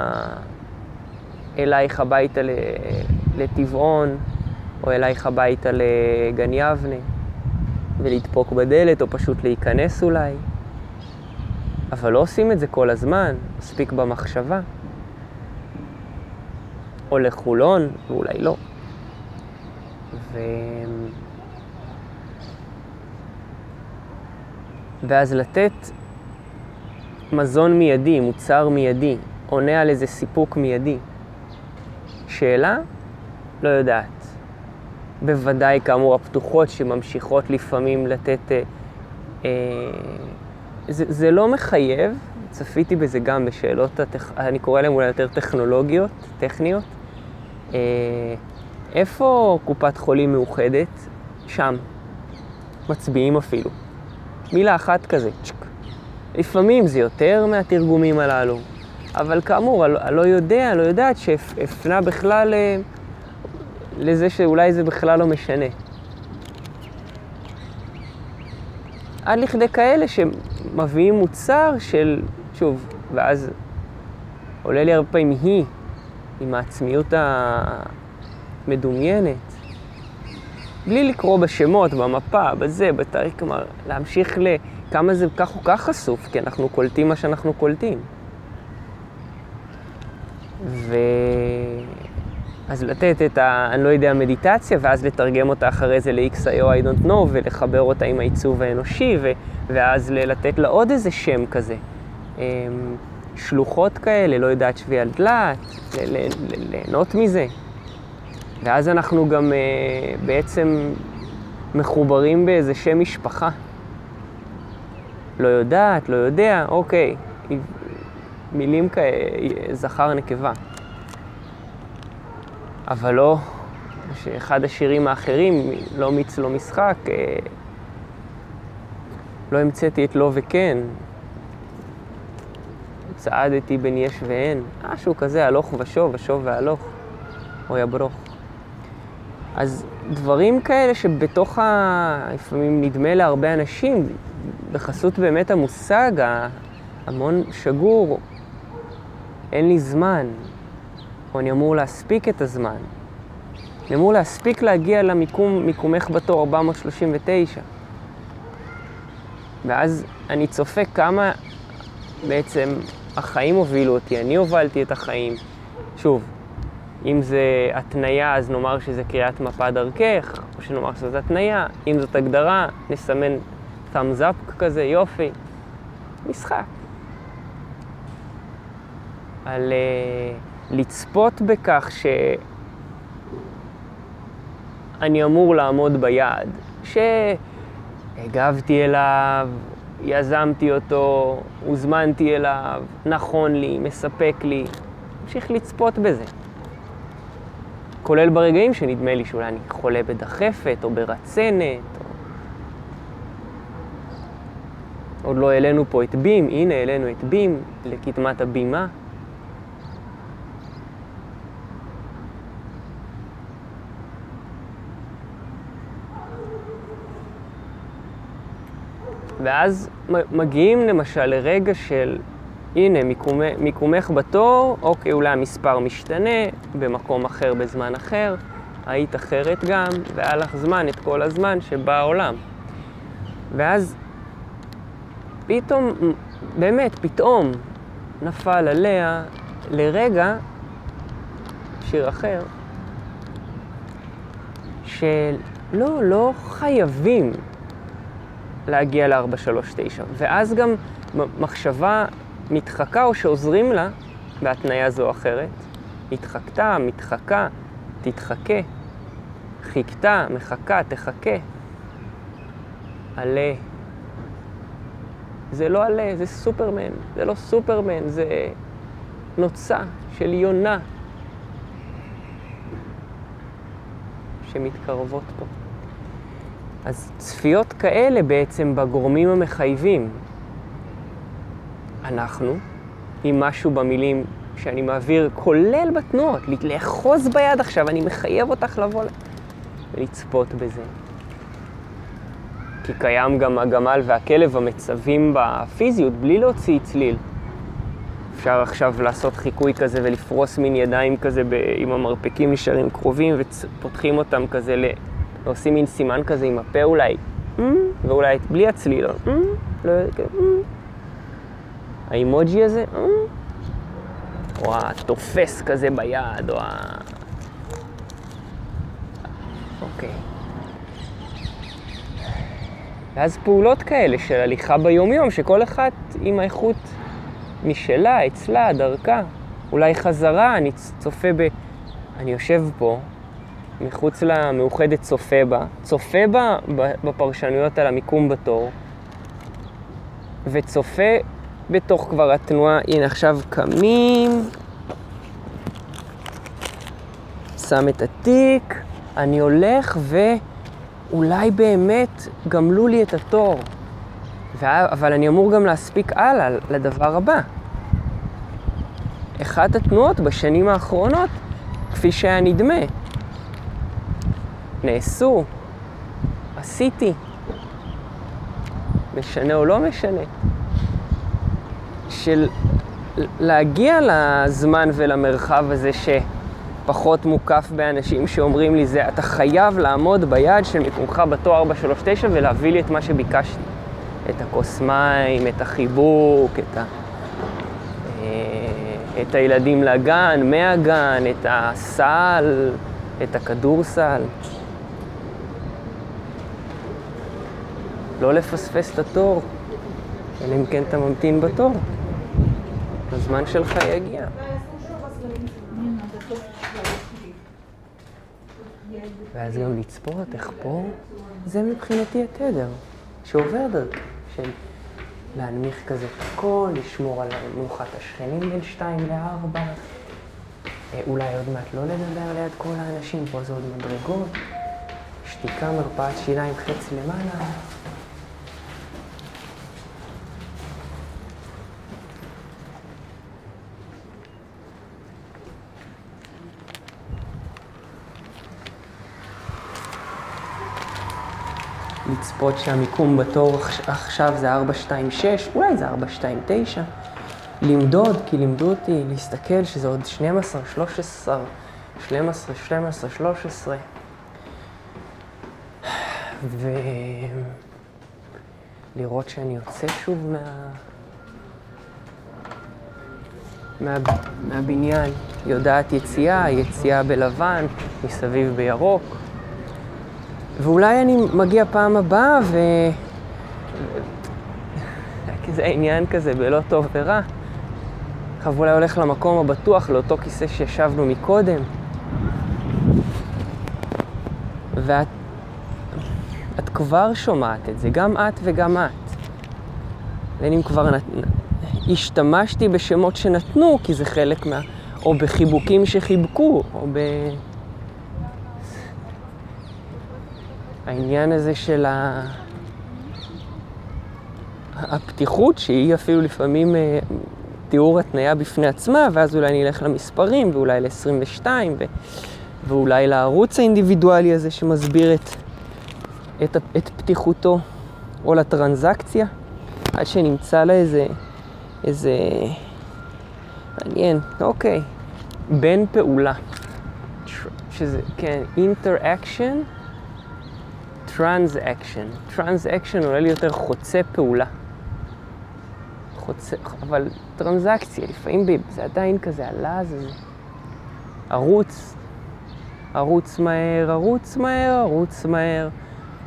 אלייך הביתה לטבעון, או אלייך הביתה לגן יבנה, ולדפוק בדלת, או פשוט להיכנס אולי. אבל לא עושים את זה כל הזמן, מספיק במחשבה. או לחולון, ואולי לא. ו... ואז לתת מזון מיידי, מוצר מיידי, עונה על איזה סיפוק מיידי. שאלה? לא יודעת. בוודאי, כאמור, הפתוחות שממשיכות לפעמים לתת... אה, אה, זה, זה לא מחייב, צפיתי בזה גם בשאלות, הטכ... אני קורא להן אולי יותר טכנולוגיות, טכניות. אה, איפה קופת חולים מאוחדת? שם. מצביעים אפילו. מילה אחת כזה, צ'ק. לפעמים זה יותר מהתרגומים הללו, אבל כאמור, הלא יודע, לא יודעת שהפנה בכלל אה, לזה שאולי זה בכלל לא משנה. עד לכדי כאלה שמביאים מוצר של, שוב, ואז עולה לי הרבה פעמים היא, עם העצמיות המדומיינת, בלי לקרוא בשמות, במפה, בזה, בתאריך, כלומר, להמשיך לכמה זה כך או כך חשוף, כי אנחנו קולטים מה שאנחנו קולטים. ו... אז לתת את ה... אני לא יודע, מדיטציה, ואז לתרגם אותה אחרי זה ל-XIO I don't know, ולחבר אותה עם העיצוב האנושי, ו... ואז לתת לה עוד איזה שם כזה. אמ, שלוחות כאלה, לא יודעת שבי על דלת, ליהנות מזה. ואז אנחנו גם אה, בעצם מחוברים באיזה שם משפחה. לא יודעת, לא יודע, אוקיי, מילים כאלה, זכר נקבה. אבל לא שאחד השירים האחרים, לא מיץ לא משחק, אה, לא המצאתי את לא וכן, צעדתי בין יש ואין, משהו כזה, הלוך ושוב, ושוב והלוך, או יברוך. אז דברים כאלה שבתוך ה... לפעמים נדמה להרבה אנשים, בחסות באמת המושג המון שגור, אין לי זמן, או אני אמור להספיק את הזמן. אני אמור להספיק להגיע למיקום, מיקומך בתור 439. ואז אני צופה כמה בעצם החיים הובילו אותי, אני הובלתי את החיים. שוב, אם זה התניה, אז נאמר שזה קריאת מפה דרכך, או שנאמר שזאת התניה. אם זאת הגדרה, נסמן thumbs up כזה, יופי. משחק. על uh, לצפות בכך שאני אמור לעמוד ביעד, שהגבתי אליו, יזמתי אותו, הוזמנתי אליו, נכון לי, מספק לי, אמשיך לצפות בזה. כולל ברגעים שנדמה לי שאולי אני חולה בדחפת או ברצנת. או... עוד לא העלינו פה את בים, הנה העלינו את בים לקדמת הבימה. ואז מגיעים למשל לרגע של הנה, מיקומי, מיקומך בתור, אוקיי, אולי המספר משתנה, במקום אחר, בזמן אחר, היית אחרת גם, והיה לך זמן, את כל הזמן שבא העולם. ואז פתאום, באמת, פתאום נפל עליה לרגע, שיר אחר, של לא, לא חייבים להגיע ל-439. ואז גם מחשבה מתחקה או שעוזרים לה בהתניה זו או אחרת. התחקתה, מתחקה, תתחכה, חיכתה, מחכה, תחכה. עלה. זה לא עלה, זה סופרמן. זה לא סופרמן, זה נוצה של יונה שמתקרבות פה. אז צפיות כאלה בעצם בגורמים המחייבים. אנחנו, עם משהו במילים שאני מעביר, כולל בתנועות, לאחוז ביד עכשיו, אני מחייב אותך לבוא ולצפות בזה. כי קיים גם הגמל והכלב המצווים בפיזיות בלי להוציא צליל. אפשר עכשיו לעשות חיקוי כזה ולפרוס מין ידיים כזה עם המרפקים נשארים קרובים ופותחים אותם כזה, ועושים מין סימן כזה עם הפה אולי, ואולי בלי הצליל, לא, האימוג'י הזה, או התופס כזה ביד, או ה... אוקיי. ואז פעולות כאלה של הליכה ביומיום, שכל אחת עם האיכות משלה, אצלה, דרכה. אולי חזרה, אני צופה ב... אני יושב פה, מחוץ למאוחדת צופה בה, צופה בה בפרשנויות על המיקום בתור, וצופה בתוך כבר התנועה, הנה עכשיו קמים, שם את התיק, אני הולך ואולי באמת גמלו לי את התור. אבל אני אמור גם להספיק הלאה לדבר הבא. אחת התנועות בשנים האחרונות, כפי שהיה נדמה, נעשו, עשיתי, משנה או לא משנה, של להגיע לזמן ולמרחב הזה שפחות מוקף באנשים שאומרים לי זה, אתה חייב לעמוד ביעד של מיקומך בתואר 439 ולהביא לי את מה שביקשתי. את הכוס מים, את החיבוק, את, ה... אה, את הילדים לגן, מהגן, את הסל, את הכדורסל. לא לפספס את התור, אלא אם כן אתה ממתין בתור. הזמן שלך יגיע. ואז גם לצפות איך פה, זה מבחינתי התדר שעובר דרכי. של להנמיך כזה את הכל, לשמור על מנוחת השכנים בין שתיים לארבע, אה, אולי עוד מעט לא לדבר ליד כל האנשים, פה זה עוד מדרגות, שתיקה, מרפאת שיניים חץ למעלה. לצפות שהמיקום בתור עכשיו זה 426, אולי זה 429. למדוד, כי לימדו אותי להסתכל שזה עוד 12, 13, 12, 12, 13. ולראות שאני יוצא שוב מה... מה... מהבניין. יודעת יציאה, יציאה בלבן, מסביב בירוק. ואולי אני מגיע פעם הבאה ו... זה עניין כזה בלא טוב ורע. עכשיו אולי הולך למקום הבטוח, לאותו כיסא שישבנו מקודם. ואת את כבר שומעת את זה, גם את וגם את. בין אם כבר נת... השתמשתי בשמות שנתנו, כי זה חלק מה... או בחיבוקים שחיבקו, או ב... העניין הזה של ה... הפתיחות, שהיא אפילו לפעמים אה, תיאור התניה בפני עצמה, ואז אולי אני אלך למספרים, ואולי ל-22, ו... ואולי לערוץ האינדיבידואלי הזה שמסביר את, את, את פתיחותו, או לטרנזקציה, עד שנמצא לה איזה, איזה... מעניין, אוקיי. בין פעולה, שזה, כן, אינטראקשן. טרנס-אקשן. טרנס-אקשן עולה לי יותר חוצה פעולה. חוצה, אבל טרנזקציה, לפעמים זה עדיין כזה הלעז הזה. ערוץ, ערוץ מהר, ערוץ מהר, ערוץ מהר,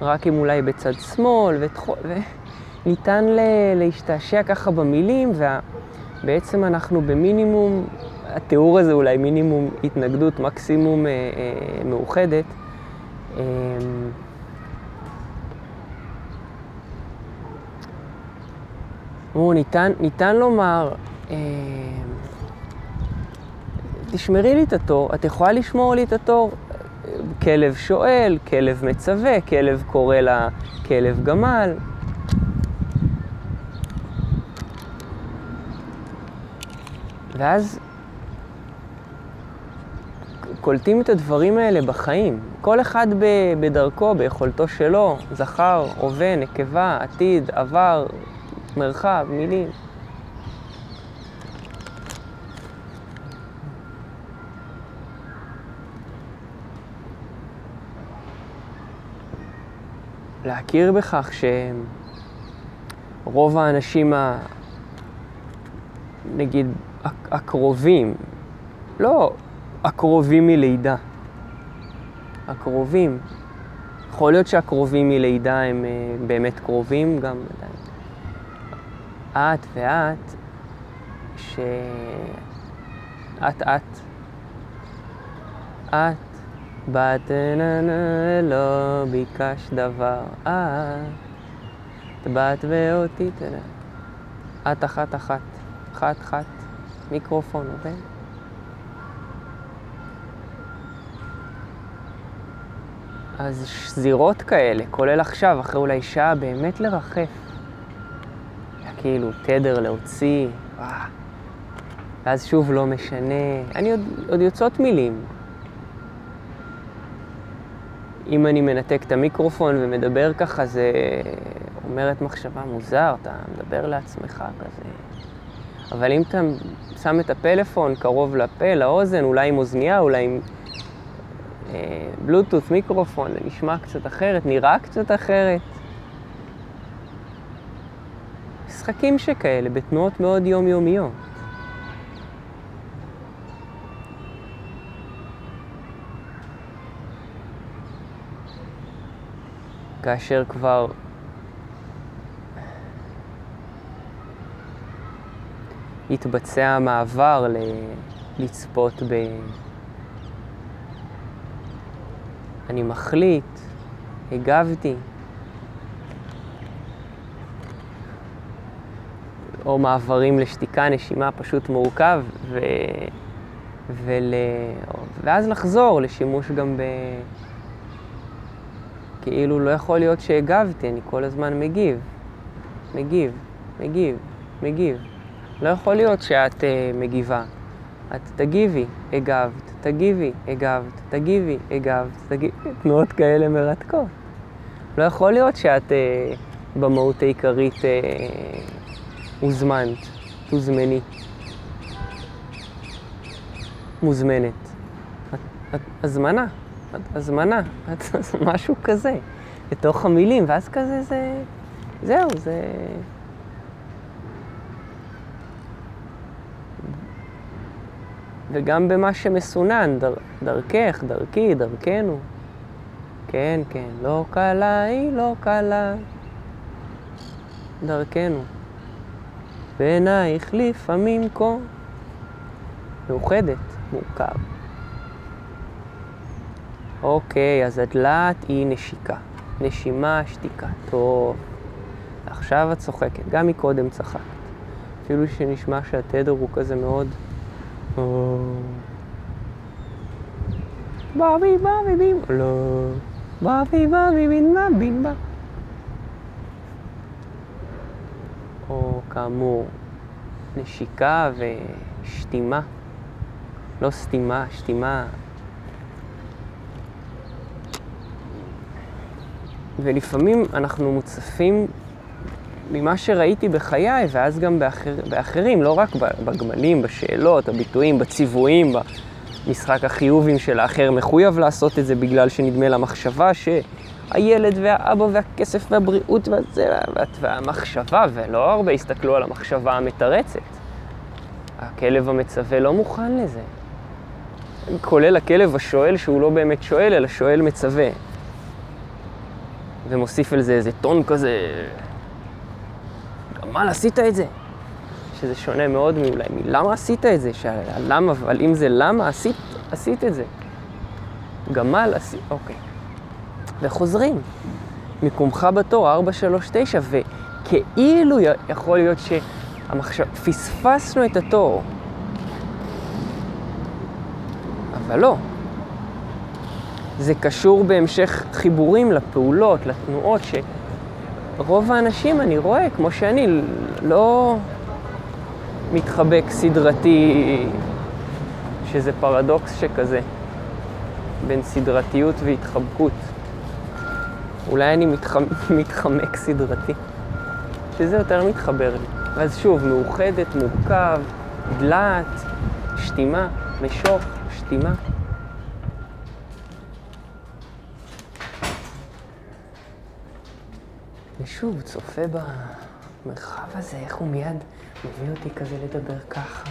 רק אם אולי בצד שמאל, ותחו... וניתן ל... להשתעשע ככה במילים, ובעצם אנחנו במינימום, התיאור הזה אולי מינימום התנגדות, מקסימום אה, אה, מאוחדת. אה, אמרו, ניתן, ניתן לומר, אה, תשמרי לי את התור, את יכולה לשמור לי את התור? כלב שואל, כלב מצווה, כלב קורא לה כלב גמל. ואז קולטים את הדברים האלה בחיים. כל אחד בדרכו, ביכולתו שלו, זכר, הווה, נקבה, עתיד, עבר, מרחב, מילים. להכיר בכך שרוב האנשים, ה... נגיד, הקרובים, לא הקרובים מלידה, הקרובים, יכול להיות שהקרובים מלידה הם אה, באמת קרובים גם עדיין. את ואת, שאת את, את בת לא ביקש דבר, את בת ואותי תנא. את אחת אחת, אחת אחת, מיקרופון עובד. אז שזירות כאלה, כולל עכשיו, אחרי אולי שעה, באמת לרחף. כאילו תדר להוציא. ואז שוב לא משנה. אני עוד, עוד יוצאות מילים, אם אני מנתק את המיקרופון ומדבר ככה, זה אומרת מחשבה מוזר, אתה מדבר לעצמך כזה. אבל אם אתה שם את הפלאפון קרוב לפה, לאוזן, אולי עם אוזנייה, אולי עם אה, בלוטות', מיקרופון, זה נשמע קצת אחרת, נראה קצת אחרת. משחקים שכאלה, בתנועות מאוד יומיומיות. כאשר כבר התבצע המעבר ל... לצפות ב... אני מחליט, הגבתי. או מעברים לשתיקה, נשימה, פשוט מורכב, ו... ול... ואז לחזור לשימוש גם ב... כאילו לא יכול להיות שהגבתי, אני כל הזמן מגיב, מגיב, מגיב, מגיב. לא יכול להיות שאת uh, מגיבה. את תגיבי, הגבת, תגיבי, הגבת, תגיבי, הגבת, תגיבי, תנועות כאלה מרתקות. לא יכול להיות שאת uh, במהות העיקרית uh, הוזמנת, תוזמני. מוזמנת. הזמנה. הזמנה, משהו כזה, לתוך המילים, ואז כזה זה, זהו, זה... וגם במה שמסונן, דר, דרכך, דרכי, דרכנו. כן, כן, לא קלה היא לא קלה, דרכנו. בעינייך לפעמים כה מאוחדת, מורכב. אוקיי, אז הדלת היא נשיקה. נשימה, שתיקה. טוב. עכשיו את צוחקת. גם מקודם צחקת. אפילו שנשמע שהתדר הוא כזה מאוד... בבי בבי בים, לא. בבי בבי בין מה בין בה. או כאמור, נשיקה ושתימה. לא סתימה, שתימה ולפעמים אנחנו מוצפים ממה שראיתי בחיי, ואז גם באחר, באחרים, לא רק בגמלים, בשאלות, הביטויים, בציוויים, במשחק החיובים של האחר מחויב לעשות את זה בגלל שנדמה למחשבה שהילד והאבא והכסף והבריאות והזה, והמחשבה, ולא הרבה הסתכלו על המחשבה המתרצת. הכלב המצווה לא מוכן לזה. כולל הכלב השואל שהוא לא באמת שואל, אלא שואל מצווה. ומוסיף על זה איזה טון כזה, גמל, עשית את זה. שזה שונה מאוד מאולי מלמה עשית את זה, שהלמה, אבל אם זה למה עשית, עשית את זה. גמל עשית, אוקיי. וחוזרים. מיקומך בתור 439, וכאילו יכול להיות שהמחשב... פספסנו את התור. אבל לא. זה קשור בהמשך חיבורים לפעולות, לתנועות, שרוב האנשים, אני רואה, כמו שאני, לא מתחבק סדרתי, שזה פרדוקס שכזה, בין סדרתיות והתחבקות. אולי אני מתח... מתחמק סדרתי, שזה יותר מתחבר לי. ואז שוב, מאוחדת, מורכב, דלעת, שתימה, משוך, שתימה. ושוב, צופה במרחב הזה, איך הוא מיד מביא אותי כזה לדבר ככה,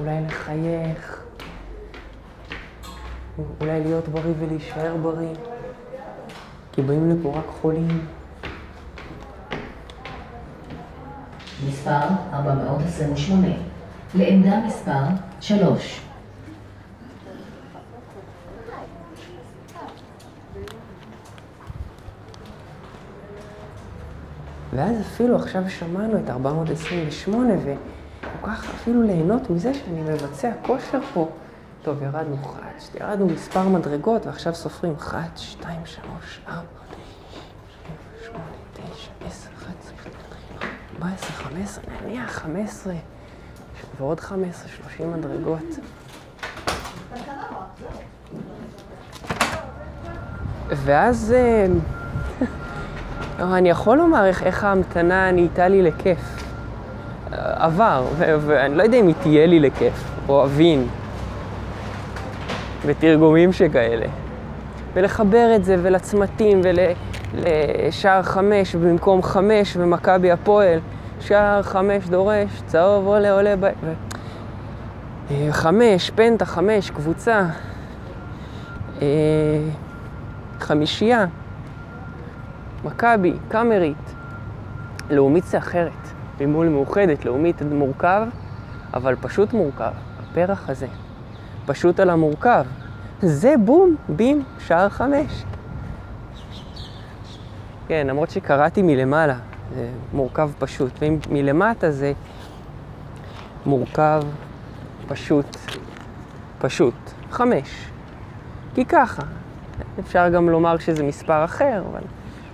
אולי לחייך, אולי להיות בריא ולהישאר בריא, כי באים לפה רק חולים. מספר 428, לעמדה מספר 3. ואז אפילו עכשיו שמענו את 428, וכל כך אפילו ליהנות מזה שאני מבצע כושר פה. טוב, ירדנו אחת, ירדנו מספר מדרגות, ועכשיו סופרים אחת, שתיים, שלוש, ארבע, שמונה, תשע, עשר, אחת עשרה, חמש עשרה, נניח חמש עשרה, ועוד חמש עשרה, שלושים מדרגות. ואז... אה, אני יכול לומר איך, איך ההמתנה נהייתה לי לכיף. עבר, ואני לא יודע אם היא תהיה לי לכיף, אוהבים, ותרגומים שכאלה. ולחבר את זה, ולצמתים, ולשער חמש במקום חמש, ומכבי הפועל, שער חמש דורש, צהוב עולה עולה ב... ו... חמש, פנטה חמש, קבוצה, אה, חמישייה. מכבי, קאמרית. לאומית זה אחרת. ממול מאוחדת, לאומית מורכב, אבל פשוט מורכב. הפרח הזה. פשוט על המורכב. זה בום, בים, שער חמש. כן, למרות שקראתי מלמעלה, זה מורכב פשוט. ומלמטה זה מורכב, פשוט, פשוט. חמש. כי ככה. אפשר גם לומר שזה מספר אחר, אבל...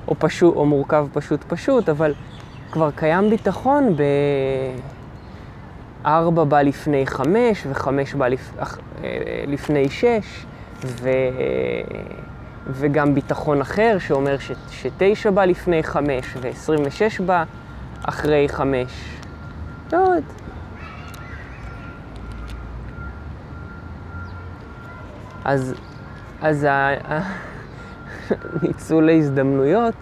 או, פשוט, או מורכב פשוט פשוט, אבל כבר קיים ביטחון ב... ארבע בא לפני חמש, וחמש בא לפ... לפני שש, ו... וגם ביטחון אחר שאומר ש... שתשע בא לפני חמש, ועשרים ושש בא אחרי חמש. ועוד. אז, אז ה... ניצול ההזדמנויות,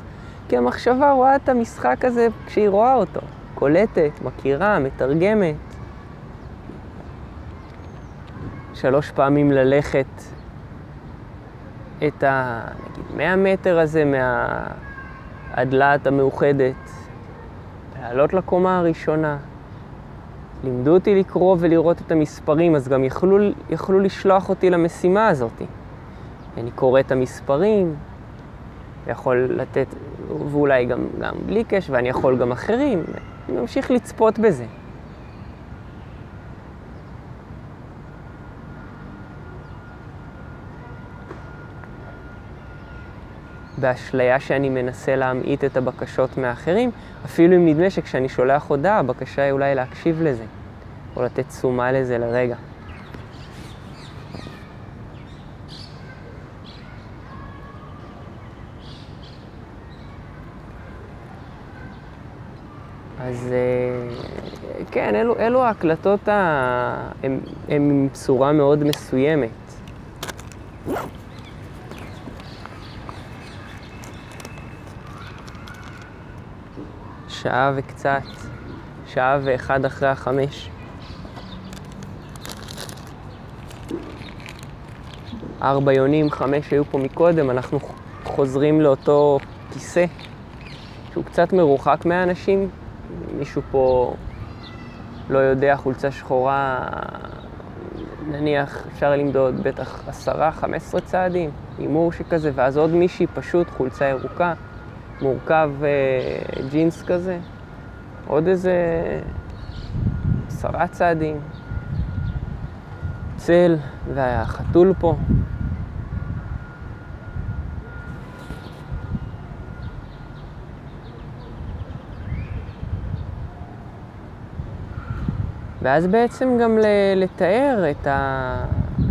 כי המחשבה רואה את המשחק הזה כשהיא רואה אותו. קולטת, מכירה, מתרגמת. שלוש פעמים ללכת את ה... נגיד, 100 מטר הזה מהדלת המאוחדת, לעלות לקומה הראשונה. לימדו אותי לקרוא ולראות את המספרים, אז גם יכלו, יכלו לשלוח אותי למשימה הזאת. אני קורא את המספרים, יכול לתת, ואולי גם, גם בלי קש, ואני יכול גם אחרים, אני ממשיך לצפות בזה. באשליה שאני מנסה להמעיט את הבקשות מאחרים, אפילו אם נדמה שכשאני שולח הודעה, הבקשה היא אולי להקשיב לזה, או לתת תשומה לזה לרגע. אז אה, כן, אלו, אלו ההקלטות, הן עם צורה מאוד מסוימת. שעה וקצת, שעה ואחד אחרי החמש. ארבע יונים, חמש היו פה מקודם, אנחנו חוזרים לאותו כיסא שהוא קצת מרוחק מהאנשים. מישהו פה לא יודע, חולצה שחורה, נניח אפשר למדוד בטח עשרה, חמש עשרה צעדים, הימור שכזה, ואז עוד מישהי פשוט חולצה ירוקה, מורכב אה, ג'ינס כזה, עוד איזה עשרה צעדים, צל, והיה חתול פה. ואז בעצם גם לתאר את, ה,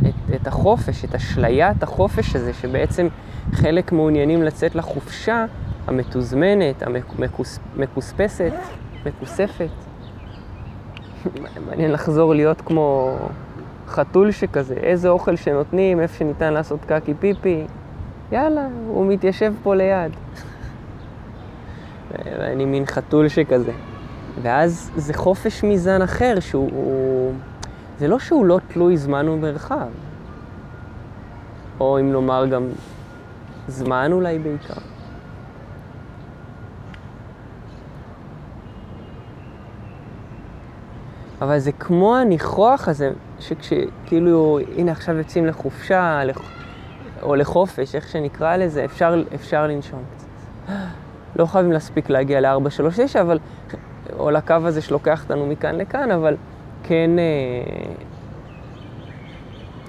את, את החופש, את אשליית החופש הזה, שבעצם חלק מעוניינים לצאת לחופשה המתוזמנת, המקוספסת, מקוספת. מעניין לחזור להיות כמו חתול שכזה, איזה אוכל שנותנים, איפה שניתן לעשות קקי פיפי, יאללה, הוא מתיישב פה ליד. אני מין חתול שכזה. ואז זה חופש מזן אחר, שהוא... הוא... זה לא שהוא לא תלוי זמן ומרחב. או אם נאמר גם זמן אולי בעיקר. אבל זה כמו הניחוח הזה, שכאילו, הנה עכשיו יוצאים לחופשה, לח... או לחופש, איך שנקרא לזה, אפשר, אפשר לנשום קצת. לא חייבים להספיק להגיע ל-439, אבל או לקו הזה שלוקח אותנו מכאן לכאן, אבל כן, אה,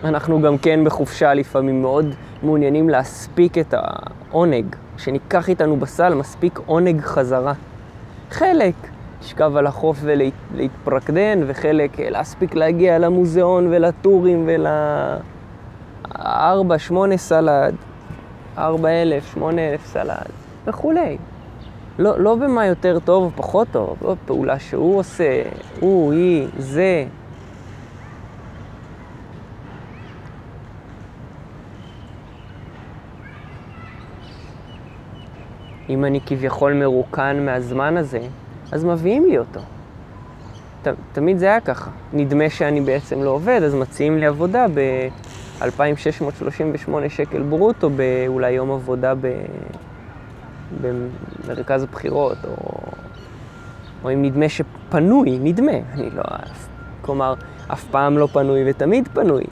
אנחנו גם כן בחופשה לפעמים מאוד מעוניינים להספיק את העונג, שניקח איתנו בסל מספיק עונג חזרה. חלק לשכב על החוף ולהתפרקדן, וחלק אה, להספיק להגיע למוזיאון ולטורים ול... ארבע, שמונה סלד, ארבע אלף, שמונה אלף סלד וכולי. לא, לא במה יותר טוב או פחות טוב, לא פעולה שהוא עושה, הוא, היא, זה. אם אני כביכול מרוקן מהזמן הזה, אז מביאים לי אותו. ת, תמיד זה היה ככה. נדמה שאני בעצם לא עובד, אז מציעים לי עבודה ב-2,638 שקל ברוטו, באולי יום עבודה ב... במרכז הבחירות, או, או אם נדמה שפנוי, נדמה, אני לא... כלומר, אף פעם לא פנוי ותמיד פנוי.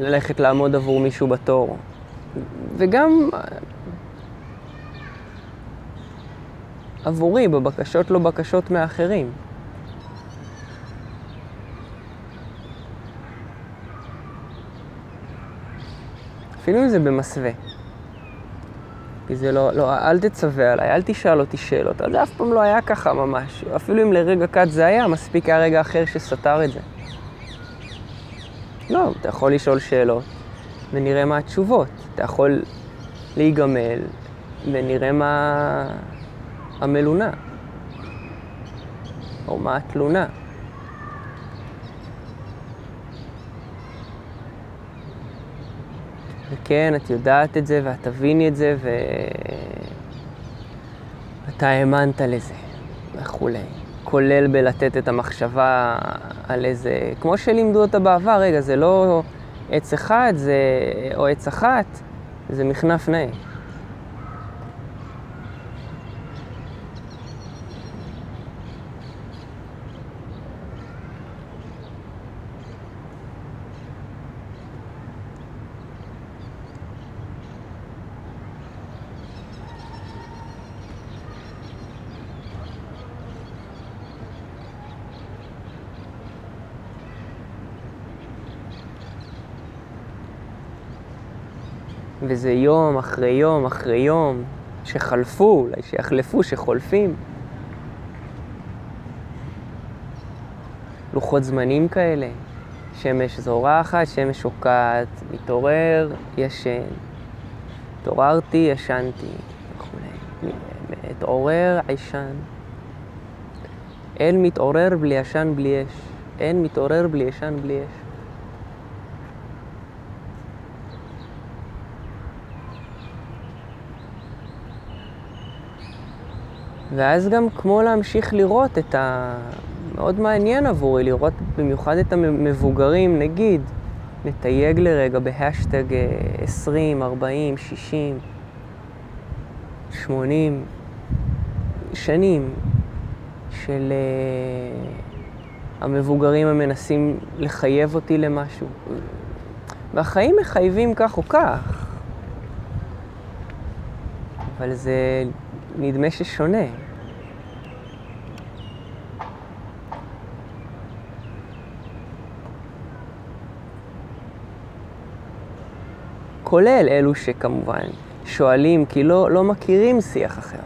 ללכת לעמוד עבור מישהו בתור. וגם עבורי, בבקשות לא בקשות מאחרים. אפילו אם זה במסווה. כי זה לא, לא, אל תצווה עליי, אל תשאל אותי שאלות. זה אף פעם לא היה ככה ממש. אפילו אם לרגע קט זה היה, מספיק היה רגע אחר שסתר את זה. לא, אתה יכול לשאול שאלות, ונראה מה התשובות. אתה יכול להיגמל, ונראה מה המלונה, או מה התלונה. וכן, את יודעת את זה, ואת תביני את זה, ואתה האמנת לזה, וכולי. כולל בלתת את המחשבה על איזה... כמו שלימדו אותה בעבר, רגע, זה לא עץ אחד, זה... או עץ אחת, זה מכנף נאה. וזה יום אחרי יום אחרי יום שחלפו, אולי שיחלפו, שחולפים. לוחות זמנים כאלה, שמש זורחת, שמש שוקעת, מתעורר, ישן. התעוררתי, ישנתי, וכולי. מתעורר, עישן. אין מתעורר בלי ישן, בלי אש. אין מתעורר בלי ישן, בלי אש. ואז גם כמו להמשיך לראות את מאוד מעניין עבורי לראות במיוחד את המבוגרים, נגיד, לתייג לרגע בהשטג 20, 40, 60, 80 שנים של uh, המבוגרים המנסים לחייב אותי למשהו. והחיים מחייבים כך או כך, אבל זה נדמה ששונה. כולל אלו שכמובן שואלים כי לא, לא מכירים שיח אחר.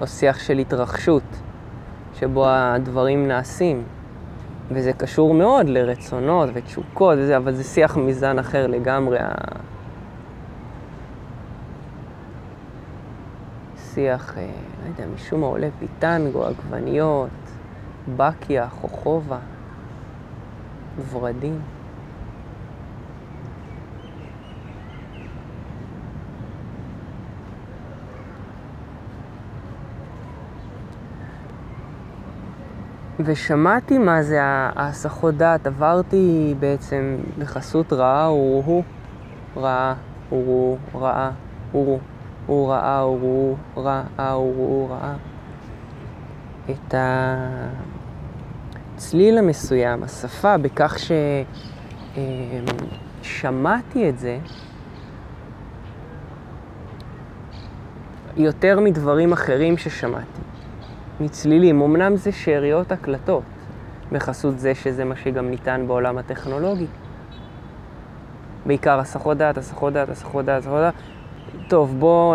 או שיח של התרחשות, שבו הדברים נעשים. וזה קשור מאוד לרצונות ותשוקות וזה, אבל זה שיח מזן אחר לגמרי. שיח, אה, לא יודע, משום מה עולה פיטנגו, עגבניות, בקיה, חוכובה, ורדים. ושמעתי מה זה ההסחות דעת, עברתי בעצם בחסות רעה ורו, רעה ורו, רעה ורו, הוא ראה ורו, רעה ורו, רעה. את הצליל המסוים, השפה, בכך ששמעתי את זה יותר מדברים אחרים ששמעתי. מצלילים. אמנם זה שאריות הקלטות, בחסות זה שזה מה שגם ניתן בעולם הטכנולוגי. בעיקר הסחות דעת, הסחות דעת, הסחות דעת, הסחות דעת. טוב, בואו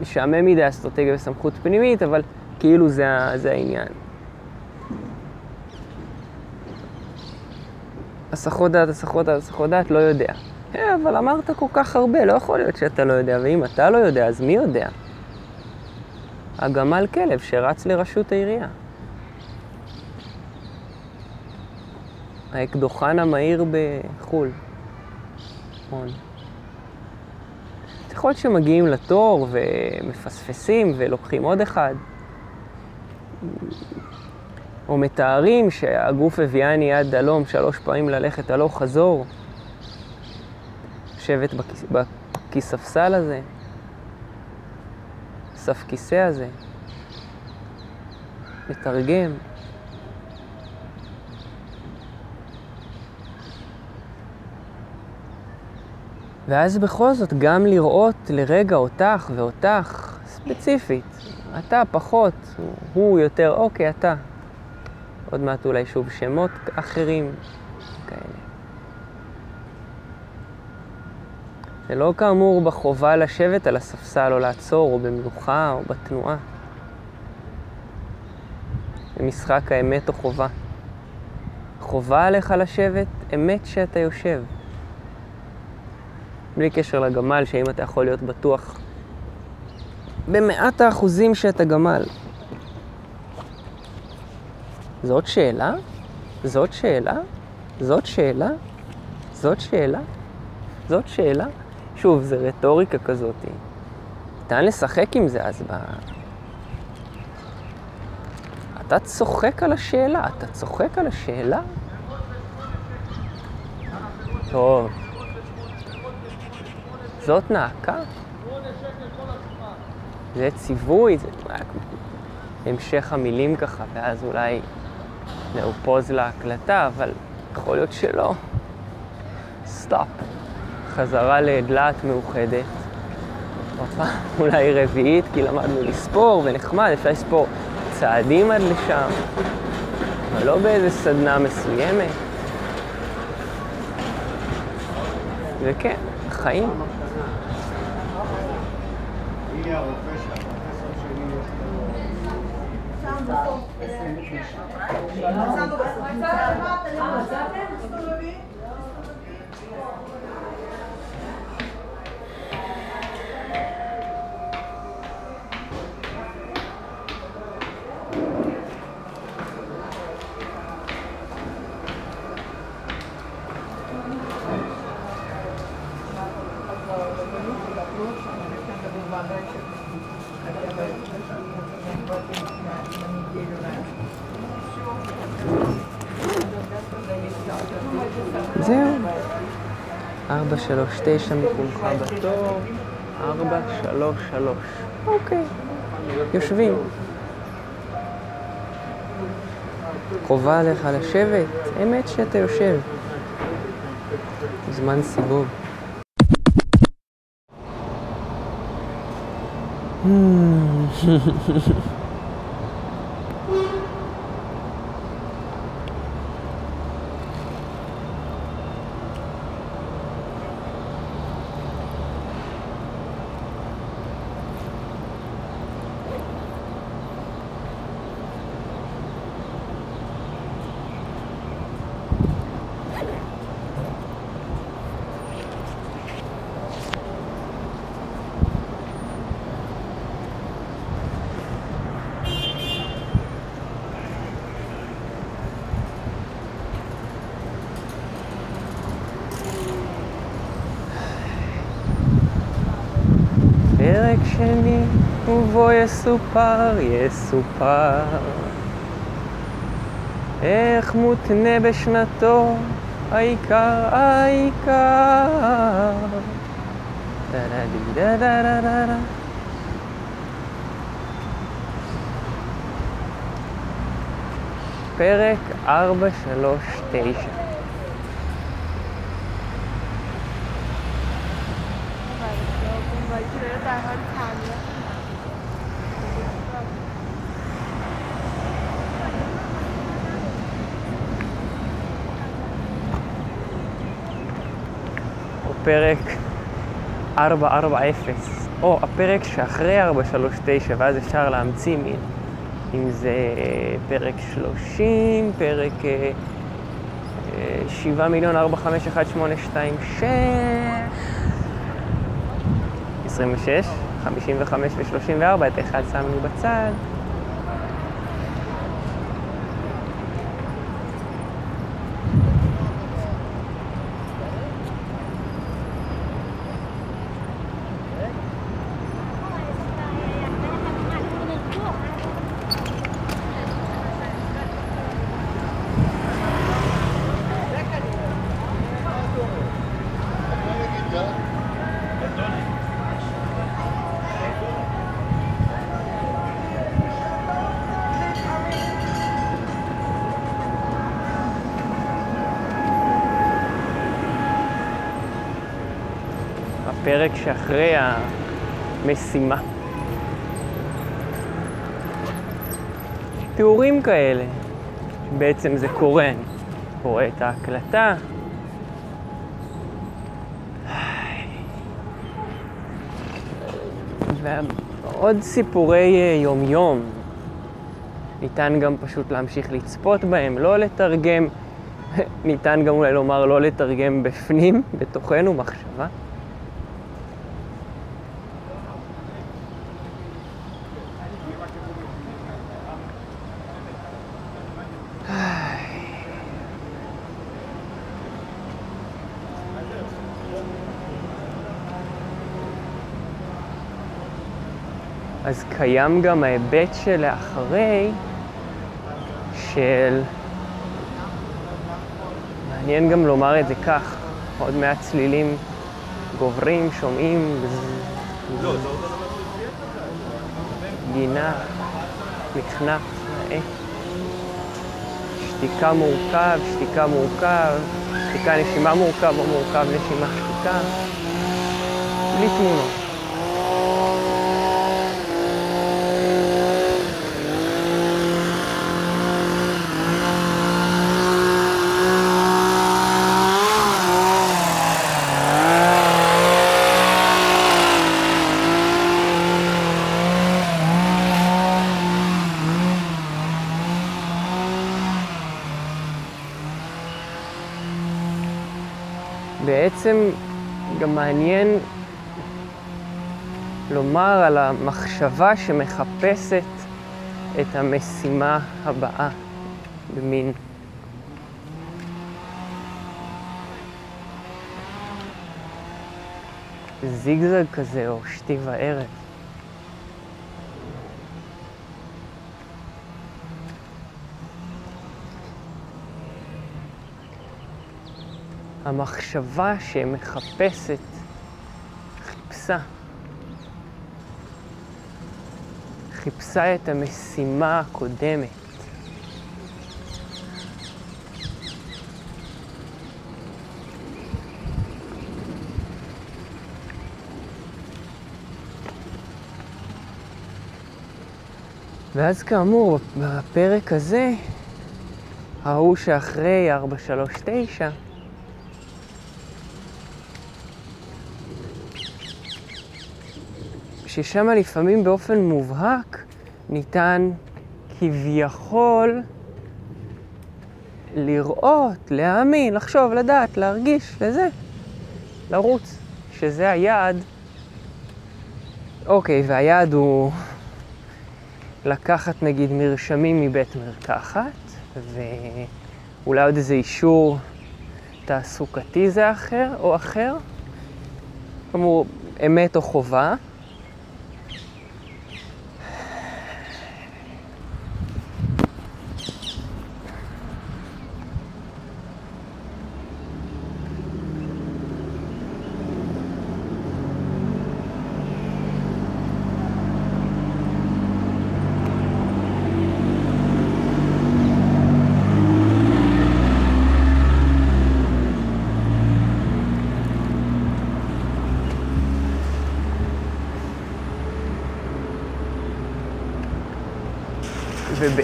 נשעמם מדי אסטרטגיה וסמכות פנימית, אבל כאילו זה, זה העניין. הסחות דעת, הסחות דעת, הסחות דעת, לא יודע. אה, אבל אמרת כל כך הרבה, לא יכול להיות שאתה לא יודע, ואם אתה לא יודע, אז מי יודע? הגמל כלב שרץ לראשות העירייה. האקדוחן המהיר בחו"ל. נכון. יכול להיות שמגיעים לתור ומפספסים ולוקחים עוד אחד. או מתארים שהגוף הביאני עד הלום שלוש פעמים ללכת הלוך חזור. לשבת בכיספסל הזה. סף כיסא הזה, לתרגם. ואז בכל זאת גם לראות לרגע אותך ואותך ספציפית. אתה פחות, הוא יותר, אוקיי, אתה. עוד מעט אולי שוב שמות אחרים כאלה. זה לא כאמור בחובה לשבת על הספסל או לעצור, או במנוחה, או בתנועה. זה משחק האמת או חובה. חובה עליך לשבת, אמת שאתה יושב. בלי קשר לגמל, שאם אתה יכול להיות בטוח במאת האחוזים שאתה גמל. זאת שאלה? זאת שאלה? זאת שאלה? זאת שאלה? זאת שאלה? שוב, זה רטוריקה כזאת. ניתן לשחק עם זה, אז ב... אתה צוחק על השאלה, אתה צוחק על השאלה? טוב. זאת נעקה? זה ציווי, זה המשך המילים ככה, ואז אולי זהו פוז להקלטה, אבל יכול להיות שלא. סטופ. חזרה לדלעת מאוחדת. הפעם אולי רביעית, כי למדנו לספור, ונחמד, אפשר לספור צעדים עד לשם, אבל לא באיזה סדנה מסוימת. וכן, חיים. Thank. ארבע, שלוש, תשע מקומך בתור. ארבע, שלוש, שלוש. אוקיי. יושבים. חובה עליך לשבת? אמת שאתה יושב. זמן סיבוב. פרק שני, ובו יסופר, יסופר. איך מותנה בשנתו, העיקר, העיקר. פרק 439. פרק 440, או הפרק שאחרי 439, ואז אפשר להמציא מין. אם זה פרק 30, פרק אה, אה, 7 מיליון 451 26, 55 ו-34, את אחד שמנו בצד. הפרק שאחרי המשימה. תיאורים כאלה, בעצם זה קורה, אני רואה את ההקלטה. ועוד סיפורי אה, יומיום, ניתן גם פשוט להמשיך לצפות בהם, לא לתרגם, ניתן גם אולי לומר לא לתרגם בפנים, בתוכנו, מחשבה. אז קיים גם ההיבט שלאחרי, של... מעניין גם לומר את זה כך, עוד מעט צלילים גוברים, שומעים, גינה, מחנף, נאה. שתיקה מורכב, שתיקה מורכב, שתיקה נשימה מורכב או מורכב נשימה שתיקה, בלי תמונות. בעצם גם מעניין לומר על המחשבה שמחפשת את המשימה הבאה במין זיגזג כזה או שתי וערב. המחשבה שמחפשת, חיפשה, חיפשה את המשימה הקודמת. ואז כאמור, בפרק הזה, ההוא שאחרי 439, ששם לפעמים באופן מובהק ניתן כביכול לראות, להאמין, לחשוב, לדעת, להרגיש, לזה, לרוץ, שזה היעד. אוקיי, והיעד הוא לקחת נגיד מרשמים מבית מרקחת, ואולי עוד איזה אישור תעסוקתי זה אחר או אחר, כאמור, אמת או חובה.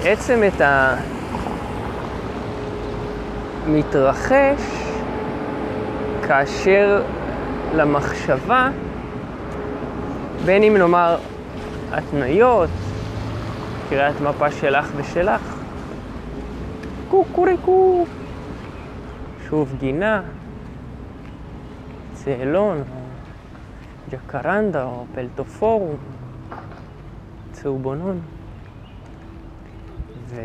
ובעצם את המתרחש כאשר למחשבה, בין אם נאמר התניות, קריאת מפה שלך ושלך, קוקוריקו, שוב גינה, צאלון, ג'קרנדה, או פלטופורום, צהובונון. ו...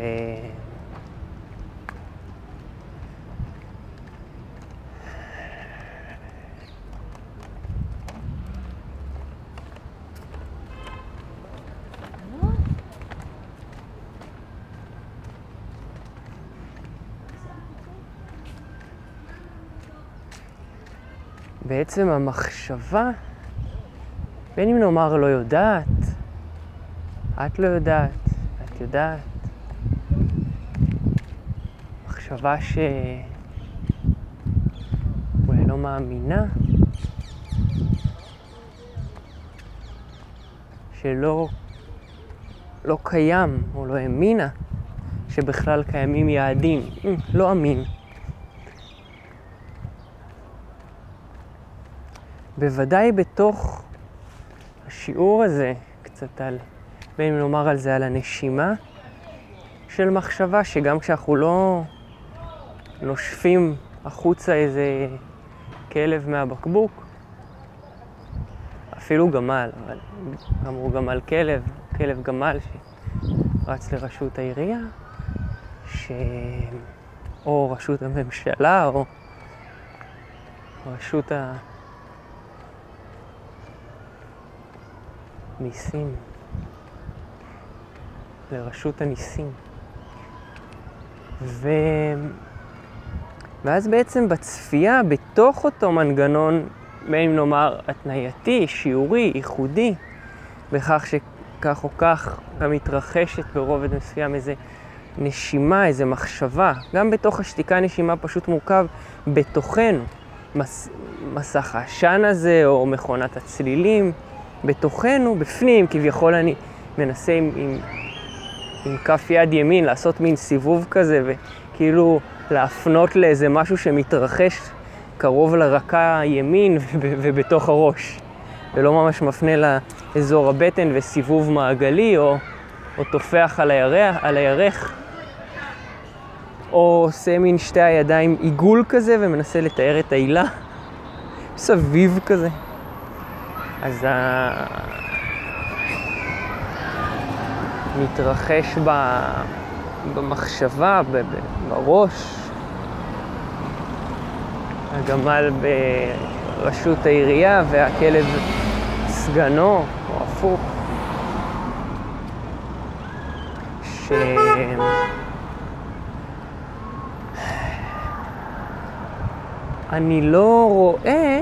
בעצם המחשבה, בין אם נאמר לא יודעת, את לא יודעת, את יודעת, מחשבה שאולי לא מאמינה, שלא לא קיים או לא האמינה שבכלל קיימים יעדים. לא אמין. בוודאי בתוך השיעור הזה, קצת על, בין אם נאמר על זה, על הנשימה של מחשבה, שגם כשאנחנו לא נושפים החוצה איזה כלב מהבקבוק, אפילו גמל, אבל אמרו גמל כלב, כלב גמל שרץ לראשות העירייה, ש... או רשות הממשלה, או רשות הניסים, לרשות הניסים. ו... ואז בעצם בצפייה בתוך אותו מנגנון, בין נאמר התנייתי, שיעורי, ייחודי, בכך שכך או כך גם מתרחשת ברובד מסוים איזה נשימה, איזה מחשבה. גם בתוך השתיקה נשימה פשוט מורכב בתוכנו. מס, מסך העשן הזה, או מכונת הצלילים, בתוכנו, בפנים, כביכול אני מנסה עם, עם, עם כף יד ימין לעשות מין סיבוב כזה, וכאילו להפנות לאיזה משהו שמתרחש קרוב לרקה הימין ובתוך הראש, ולא ממש מפנה לאזור הבטן וסיבוב מעגלי, או, או טופח על, הירח, על הירך, או עושה מין שתי הידיים עיגול כזה ומנסה לתאר את העילה, סביב כזה. אז ה... מתרחש ב... במחשבה, בראש, הגמל בראשות העירייה והכלב סגנו, או הפוך. ש... אני לא רואה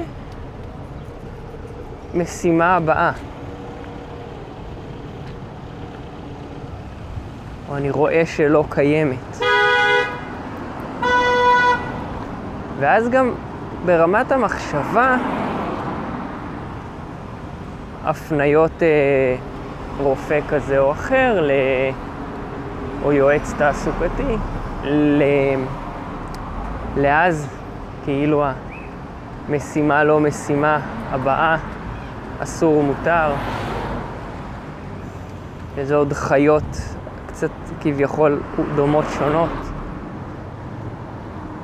משימה הבאה. או אני רואה שלא קיימת. ואז גם ברמת המחשבה, הפניות אה, רופא כזה או אחר, ל... או יועץ תעסוקתי, ל... לאז כאילו המשימה לא משימה הבאה, אסור מותר. איזה עוד חיות קצת כביכול דומות שונות.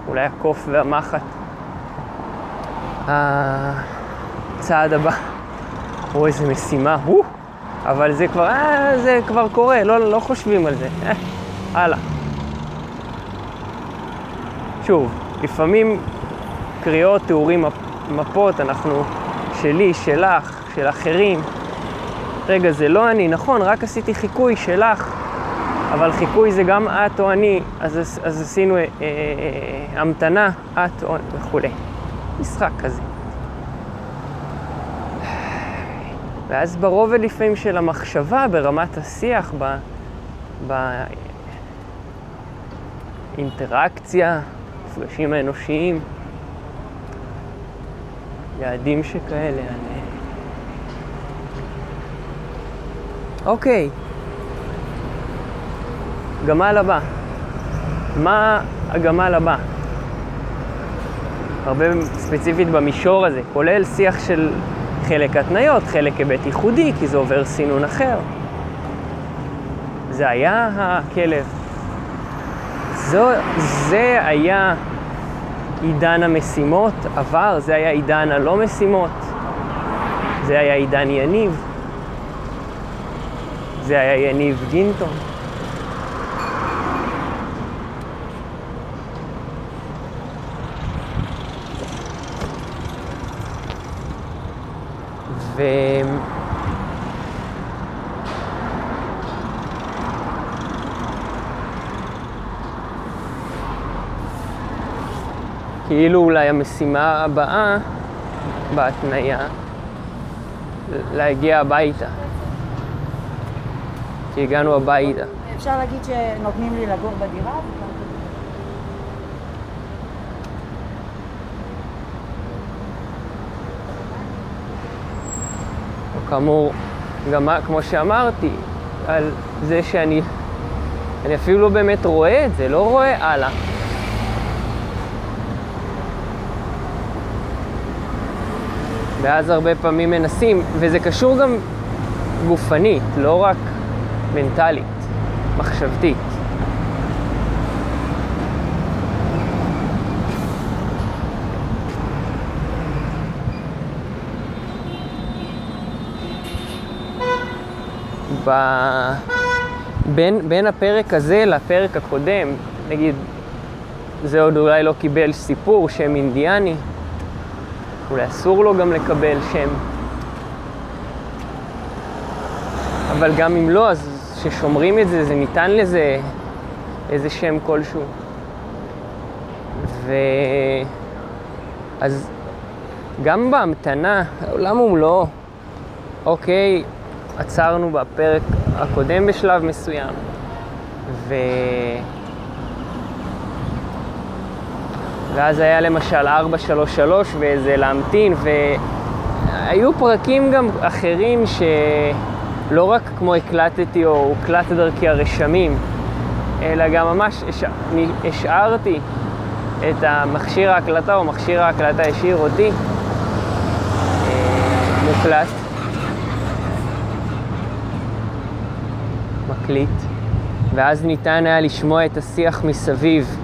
אולי הקוף והמחט. הצעד הבא, או איזה משימה, הוא, אבל זה כבר, אה, זה כבר קורה, לא, לא חושבים על זה. אה, הלאה. שוב, לפעמים קריאות, תיאורים, מפות, אנחנו, שלי, שלך, של אחרים. רגע, זה לא אני, נכון, רק עשיתי חיקוי שלך, אבל חיקוי זה גם את או אני, אז, אז עשינו אה, אה, המתנה, את או וכולי. משחק כזה. ואז ברובד לפעמים של המחשבה, ברמת השיח, ב... באינטראקציה, מפגשים האנושיים, יעדים שכאלה. אני... אוקיי, גמל הבא. מה הגמל הבא? הרבה ספציפית במישור הזה, כולל שיח של חלק התניות, חלק היבט ייחודי, כי זה עובר סינון אחר. זה היה הכלב. זו, זה היה עידן המשימות, עבר, זה היה עידן הלא משימות, זה היה עידן יניב, זה היה יניב גינטון. ו... כאילו אולי המשימה הבאה בהתניה להגיע הביתה. כי הגענו הביתה. אפשר להגיד שנותנים לי לגור בדירה? כאמור, גם כמו שאמרתי, על זה שאני אני אפילו לא באמת רואה את זה, לא רואה הלאה. ואז הרבה פעמים מנסים, וזה קשור גם גופנית, לא רק מנטלית, מחשבתית. ב... בין, בין הפרק הזה לפרק הקודם, נגיד, זה עוד אולי לא קיבל סיפור, שם אינדיאני, אולי אסור לו גם לקבל שם. אבל גם אם לא, אז כששומרים את זה, זה ניתן לזה איזה שם כלשהו. ו... אז גם בהמתנה, העולם ומלואו, אוקיי, עצרנו בפרק הקודם בשלב מסוים, ו... ואז היה למשל 433 ואיזה להמתין, והיו פרקים גם אחרים שלא רק כמו הקלטתי או הוקלט דרכי הרשמים, אלא גם ממש השארתי את המכשיר ההקלטה או מכשיר ההקלטה השאיר אותי אה, מוקלט. מקליט, ואז ניתן היה לשמוע את השיח מסביב.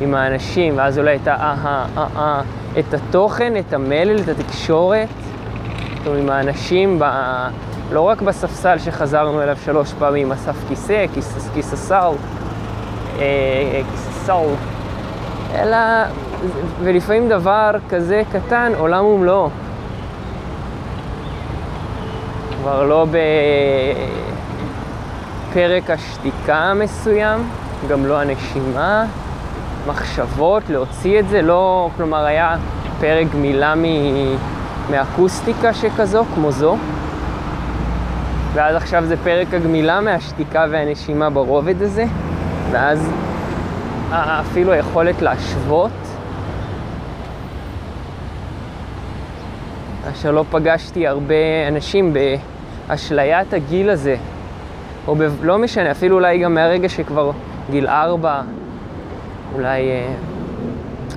עם האנשים, ואז אולי את, ה- אה, את התוכן, את המלל, את התקשורת, זאת עם האנשים, ב, לא רק בספסל שחזרנו אליו שלוש פעמים, אסף כיסא, כיס, כיססאו, אה, כיססאו, אלא, ולפעמים דבר כזה קטן, עולם ומלואו. כבר לא בפרק השתיקה המסוים, גם לא הנשימה, מחשבות להוציא את זה, לא, כלומר היה פרק גמילה מ... מאקוסטיקה שכזו, כמו זו, ואז עכשיו זה פרק הגמילה מהשתיקה והנשימה ברובד הזה, ואז אפילו היכולת להשוות. אשר לא פגשתי הרבה אנשים באשליית הגיל הזה, או ב... לא משנה, אפילו אולי גם מהרגע שכבר גיל ארבע, אולי אה,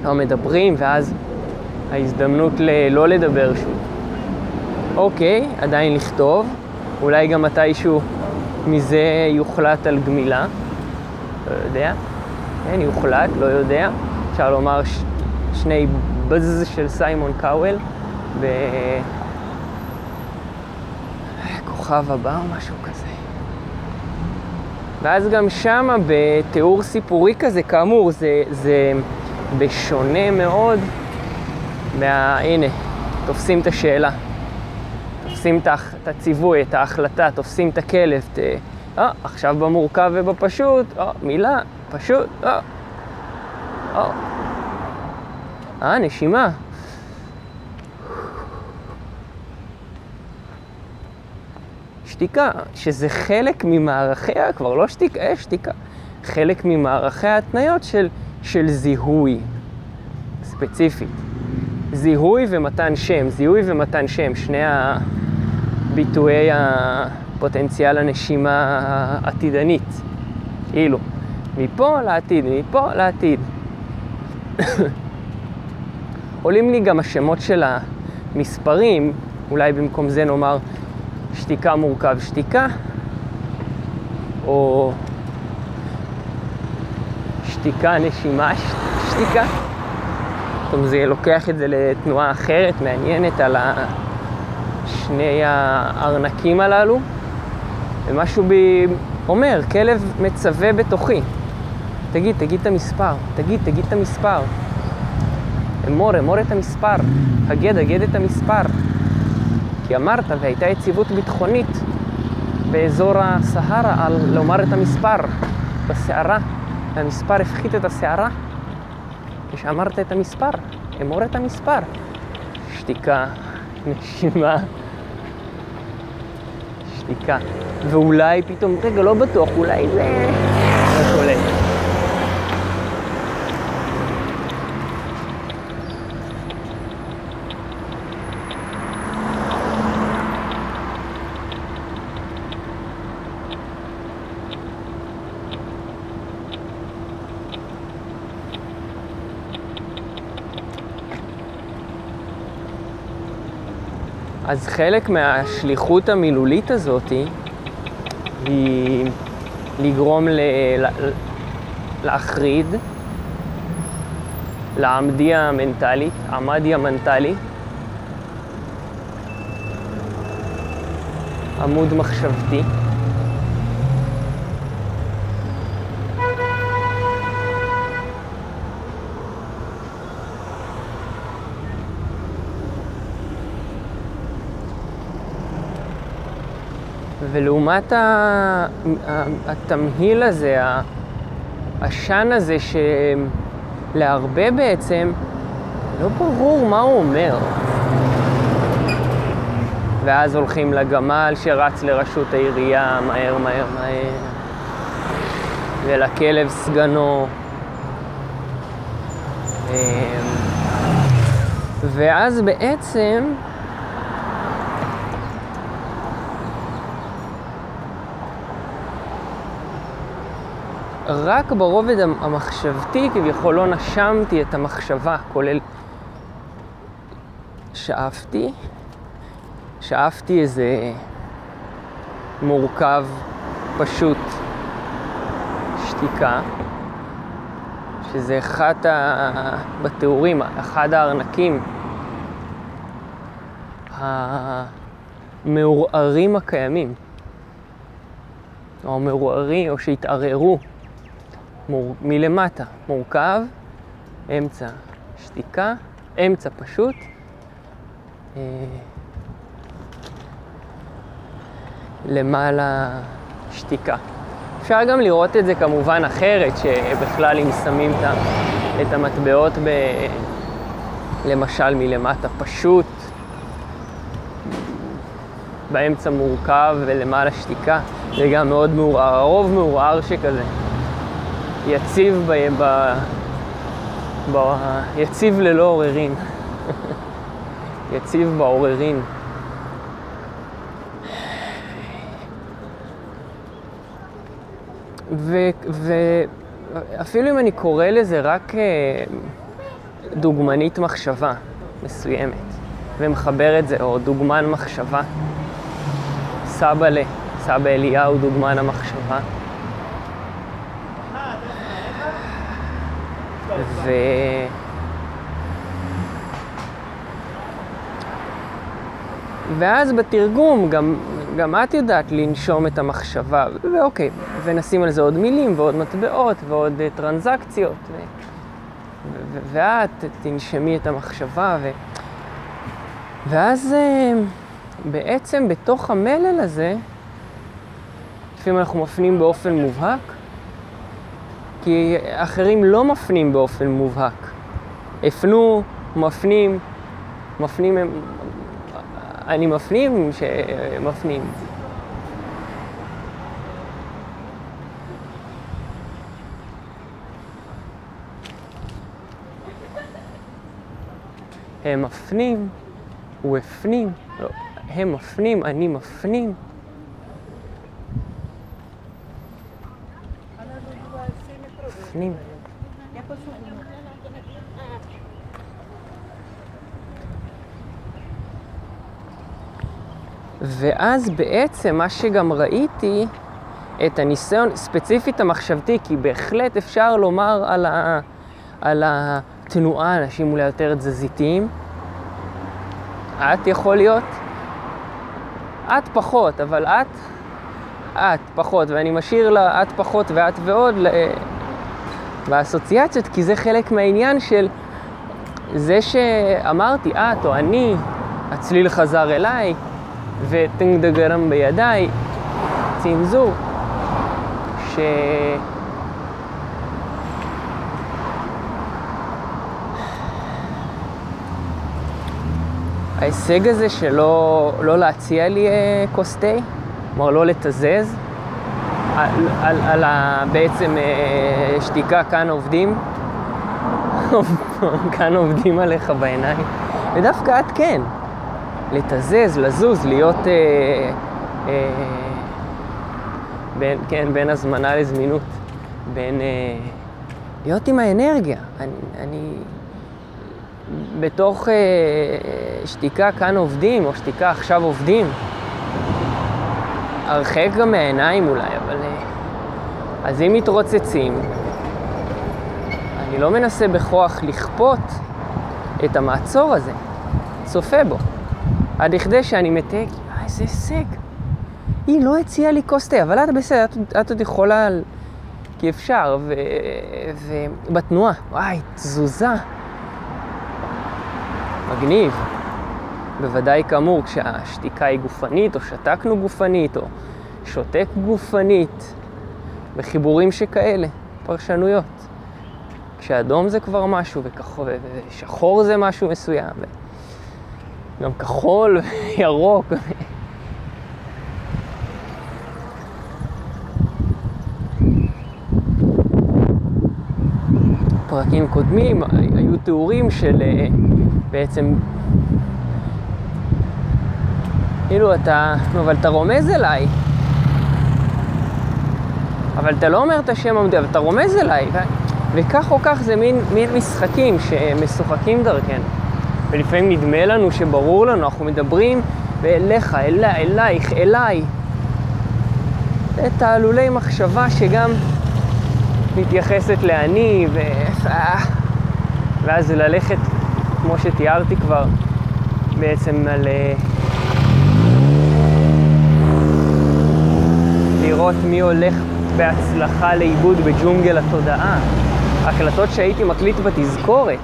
לא מדברים, ואז ההזדמנות ל... לא לדבר שוב. אוקיי, עדיין לכתוב, אולי גם מתישהו מזה יוחלט על גמילה, לא יודע. כן, יוחלט, לא יודע. אפשר לומר ש... שני בז של סיימון קאוול בכוכב הבא או משהו כזה. ואז גם שמה בתיאור סיפורי כזה, כאמור, זה, זה בשונה מאוד מה... הנה, תופסים את השאלה. תופסים את הציווי, את ההחלטה, תופסים את הכלב. ת... אה, עכשיו במורכב ובפשוט, אה, מילה, פשוט, אה. אה, אה נשימה. שתיקה, שזה חלק ממערכיה, כבר לא שתיקה, אה, שתיקה, חלק ממערכי ההתניות של, של זיהוי, ספציפית. זיהוי ומתן שם, זיהוי ומתן שם, שני הביטויי הפוטנציאל הנשימה העתידנית, אילו. מפה לעתיד, מפה לעתיד. עולים לי גם השמות של המספרים, אולי במקום זה נאמר שתיקה מורכב שתיקה, או שתיקה נשימה שתיקה. זאת אומרת, זה לוקח את זה לתנועה אחרת, מעניינת, על שני הארנקים הללו, ומשהו בי אומר, כלב מצווה בתוכי. תגיד, תגיד את המספר, תגיד, תגיד את המספר. אמור, אמור את המספר, הגד, הגד את המספר. כי אמרת והייתה יציבות ביטחונית באזור הסהרה על לומר את המספר בסערה, והמספר הפחית את הסערה. כשאמרת את המספר, אמור את המספר. שתיקה, נשימה, שתיקה. ואולי פתאום, רגע, לא בטוח, אולי זה... וכולי. אז חלק מהשליחות המילולית הזאת היא לגרום ל... להחריד, לעמדי המנטלי, עמדי המנטלי, עמוד מחשבתי. ולעומת התמהיל הזה, העשן הזה, שלהרבה בעצם לא ברור מה הוא אומר. ואז הולכים לגמל שרץ לראשות העירייה מהר, מהר, מהר, ולכלב סגנו. אמ, ואז בעצם רק ברובד המחשבתי כביכול לא נשמתי את המחשבה, כולל שאפתי, שאפתי איזה מורכב, פשוט, שתיקה, שזה אחד ה... בתיאורים, אחד הארנקים המעורערים הקיימים, או המעורערים, או שהתערערו מור... מלמטה, מורכב, אמצע שתיקה, אמצע פשוט. אה, למעלה שתיקה. אפשר גם לראות את זה כמובן אחרת, שבכלל אם שמים את המטבעות ב... למשל מלמטה פשוט, באמצע מורכב ולמעלה שתיקה, זה גם מאוד מעורער, הרוב מעורער שכזה. יציב ב... ב... ב... יציב ללא עוררין. יציב בעוררין. ואפילו אם אני קורא לזה רק אה, דוגמנית מחשבה מסוימת, ומחבר את זה, או דוגמן מחשבה, סבא ל... סבא אליהו, דוגמן המחשבה. ו... ואז בתרגום גם, גם את יודעת לנשום את המחשבה, ואוקיי, ונשים על זה עוד מילים ועוד מטבעות ועוד uh, טרנזקציות, ו... ו... ואת תנשמי את המחשבה, ו... ואז uh, בעצם בתוך המלל הזה, לפעמים אנחנו מפנים באופן מובהק, כי אחרים לא מפנים באופן מובהק. הפנו, מפנים, מפנים הם... אני מפנים שמפנים. הם מפנים, הוא הפנים, לא, הם מפנים, אני מפנים. מפנים. ואז בעצם מה שגם ראיתי, את הניסיון, ספציפית המחשבתי, כי בהחלט אפשר לומר על, ה, על התנועה, אנשים אולי יותר תזזיתיים. את יכול להיות, את פחות, אבל את, את פחות, ואני משאיר לה את פחות ואת ועוד באסוציאציות, כי זה חלק מהעניין של זה שאמרתי, את או אני, הצליל חזר אליי, וטינג דגרם בידיי, צנזור, ש... ההישג הזה שלא לא להציע לי אה, כוס תה, כלומר לא לתזז, על, על, על ה, בעצם אה, שתיקה כאן עובדים, כאן עובדים עליך בעיניים, ודווקא את כן. לתזז, לזוז, להיות, אה, אה, בין, כן, בין הזמנה לזמינות, בין, אה, להיות עם האנרגיה. אני, אני בתוך אה, שתיקה כאן עובדים, או שתיקה עכשיו עובדים, הרחק גם מהעיניים אולי, אבל... אה, אז אם מתרוצצים, אני לא מנסה בכוח לכפות את המעצור הזה, צופה בו. עד לכדי שאני מתק, אה, איזה הישג. היא לא הציעה לי כוס תה, אבל את בסדר, את, את עוד יכולה, כי אפשר, ו, ובתנועה, וואי, תזוזה. מגניב. בוודאי כאמור, כשהשתיקה היא גופנית, או שתקנו גופנית, או שותק גופנית, בחיבורים שכאלה, פרשנויות. כשאדום זה כבר משהו, וכחול, ושחור זה משהו מסוים. גם כחול וירוק. פרקים קודמים היו תיאורים של אה, בעצם, כאילו אתה, אבל אתה רומז אליי. אבל אתה לא אומר את השם עמדי, אבל אתה רומז אליי. וכך או כך זה מין, מין משחקים שמשוחקים דרכנו. ולפעמים נדמה לנו שברור לנו, אנחנו מדברים ואליך, אלי, אלייך, אליי. זה תעלולי מחשבה שגם מתייחסת לאני, ו... ואז ללכת, כמו שתיארתי כבר, בעצם על... לראות מי הולך בהצלחה לאיבוד בג'ונגל התודעה. הקלטות שהייתי מקליט בתזכורת.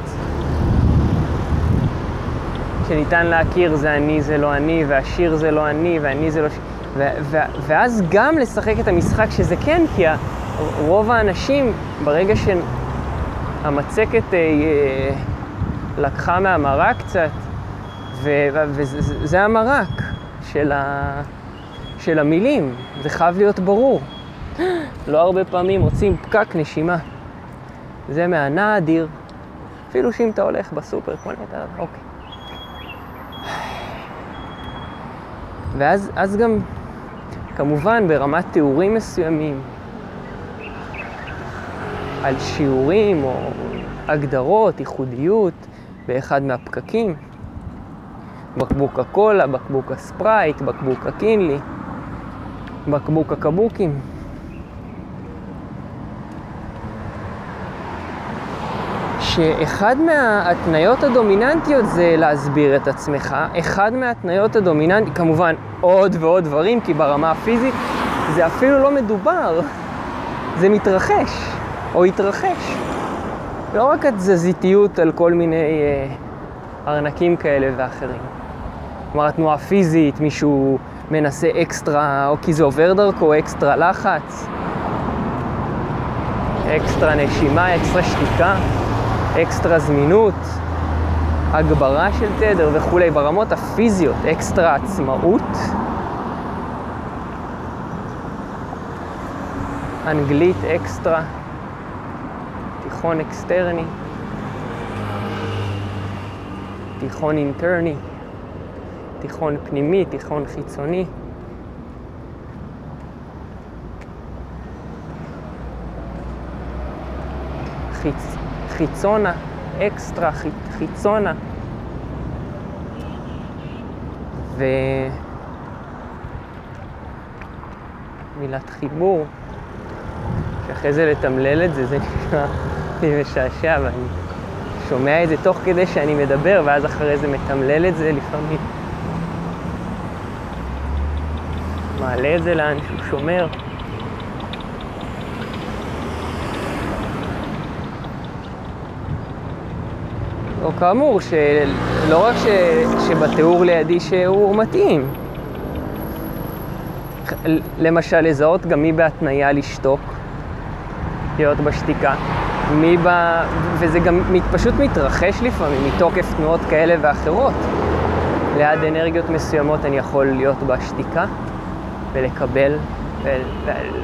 שניתן להכיר זה אני, זה לא אני, והשיר זה לא אני, ואני זה לא... ש... ו- ו- ואז גם לשחק את המשחק שזה כן, כי רוב האנשים, ברגע שהמצקת אה, אה, לקחה מהמרק קצת, ו- ו- וזה זה- זה המרק של, ה- של המילים, זה חייב להיות ברור. לא הרבה פעמים מוצאים פקק נשימה. זה מהנדיר, אפילו שאם אתה הולך בסופר, כמו נטע, אוקיי. ואז אז גם, כמובן, ברמת תיאורים מסוימים, על שיעורים או הגדרות, ייחודיות באחד מהפקקים, בקבוק הקולה, בקבוק הספרייט, בקבוק הקינלי, בקבוק הקבוקים. שאחד מההתניות הדומיננטיות זה להסביר את עצמך. אחד מההתניות הדומיננטיות, כמובן עוד ועוד דברים, כי ברמה הפיזית זה אפילו לא מדובר, זה מתרחש, או יתרחש. לא רק התזזיתיות על כל מיני אה, ארנקים כאלה ואחרים. כלומר, התנועה הפיזית, מישהו מנסה אקסטרה, או כי זה עובר דרכו, אקסטרה לחץ, אקסטרה נשימה, אקסטרה שתיקה. אקסטרה זמינות, הגברה של תדר וכולי, ברמות הפיזיות, אקסטרה עצמאות. אנגלית אקסטרה, תיכון אקסטרני, תיכון אינטרני, תיכון פנימי, תיכון חיצוני. חיצ... חיצונה, אקסטרה, ח... חיצונה. ו... מילת חיבור, שאחרי זה לתמלל את זה, זה נשמע לי משעשע, ואני שומע את זה תוך כדי שאני מדבר, ואז אחרי זה מתמלל את זה לפעמים. מעלה את זה לאן שהוא שומר. או כאמור, שלא רק ש... שבתיאור לידי שהוא מתאים. למשל, לזהות גם מי בהתניה לשתוק, להיות בשתיקה. מי ב... וזה גם פשוט מתרחש לפעמים מתוקף תנועות כאלה ואחרות. ליד אנרגיות מסוימות אני יכול להיות בשתיקה ולקבל.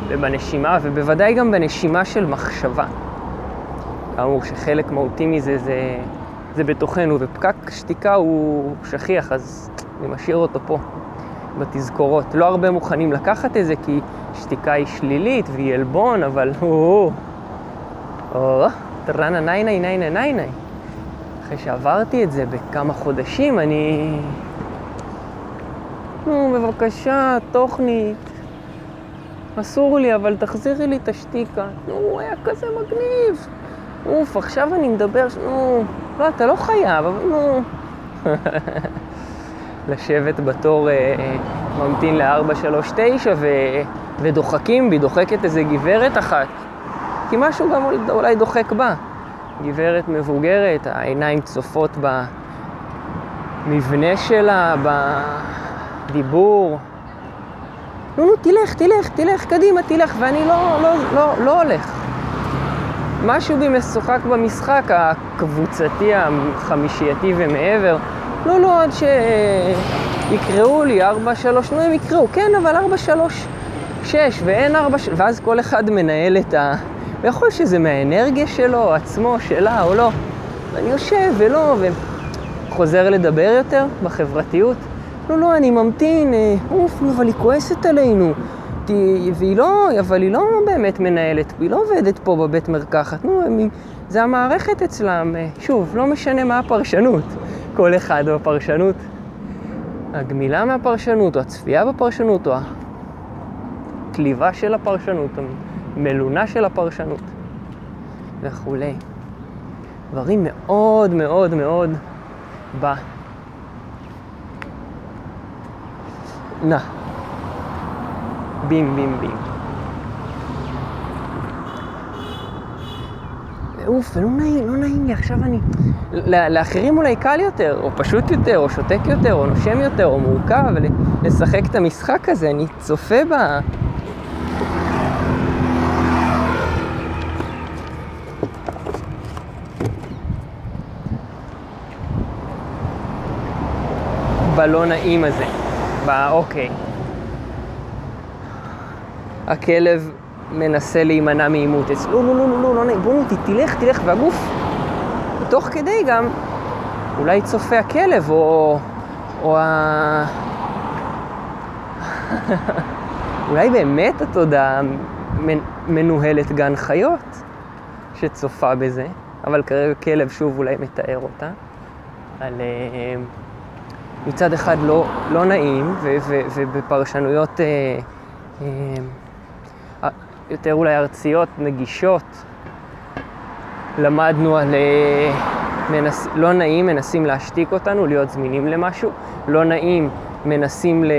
ובנשימה, ובוודאי גם בנשימה של מחשבה. כאמור, שחלק מהותי מזה זה, זה בתוכנו, ופקק שתיקה הוא שכיח, אז אני משאיר אותו פה, בתזכורות. לא הרבה מוכנים לקחת את זה, כי שתיקה היא שלילית והיא עלבון, אבל או, ניי ניי ניי ניי ניי. אחרי שעברתי את זה בכמה חודשים, אני... נו, בבקשה, תוכנית. אסור לי, אבל תחזירי לי את השתיקה. נו, היה כזה מגניב. אוף, עכשיו אני מדבר, נו, לא, אתה לא חייב, אבל נו. לשבת בתור אה, אה, ממתין ל-439 ו... ודוחקים בי, דוחקת איזה גברת אחת. כי משהו גם אולי דוחק בה. גברת מבוגרת, העיניים צופות במבנה שלה, בדיבור. נו, נו, תלך, תלך, תלך, קדימה, תלך, ואני לא, לא, לא, לא הולך. משהו בי משוחק במשחק הקבוצתי, החמישייתי ומעבר. לא, לא, עד שיקראו לי 4-3, נו, הם יקראו, כן, אבל 4-3-6, ואין 4... ואז כל אחד מנהל את ה... ויכול שזה מהאנרגיה שלו, עצמו, שלה או לא. ואני יושב ולא, וחוזר לדבר יותר בחברתיות. לא, לא, אני ממתין, אוף, אבל היא כועסת עלינו. והיא לא, אבל היא לא באמת מנהלת, היא לא עובדת פה בבית מרקחת. נו, הם, זה המערכת אצלם. שוב, לא משנה מה הפרשנות. כל אחד בפרשנות. הגמילה מהפרשנות, או הצפייה בפרשנות, או הכליבה של הפרשנות, המלונה של הפרשנות, וכולי. דברים מאוד מאוד מאוד ב... נא. בים בים בים. אוף, ולא נעים, לא נעים לי, עכשיו אני... לאחרים אולי קל יותר, או פשוט יותר, או שותק יותר, או נושם יותר, או מורכב, ולשחק את המשחק הזה, אני צופה ב... בלא נעים הזה, באוקיי. הכלב מנסה להימנע מעימות. לא, לא, לא, לא, לא, לא נעים, בוא, ת- תלך, תלך, והגוף, תוך כדי גם, אולי צופה הכלב, או, או ה... אולי באמת התודעה מנ- מנוהלת גן חיות שצופה בזה, אבל כרגע כלב שוב אולי מתאר אותה. על מצד אחד לא, לא נעים, ו- ו- ובפרשנויות אה, אה, יותר אולי ארציות, נגישות, למדנו על אה, מנס, לא נעים, מנסים להשתיק אותנו, להיות זמינים למשהו, לא נעים, מנסים ל,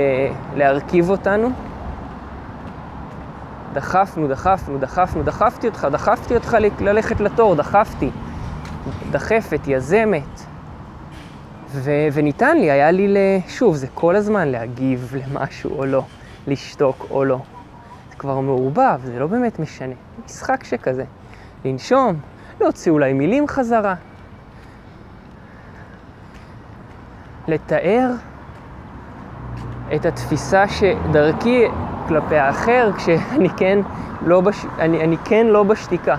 להרכיב אותנו. דחפנו, דחפנו, דחפנו, דחפתי אותך, דחפתי אותך ללכת לתור, דחפתי. דחפת, יזמת. ו- וניתן לי, היה לי. שוב, זה כל הזמן להגיב למשהו או לא, לשתוק או לא. זה כבר מעורבב, זה לא באמת משנה. משחק שכזה. לנשום, להוציא אולי מילים חזרה. לתאר את התפיסה שדרכי כלפי האחר, כשאני כן לא, בש... אני, אני כן לא בשתיקה.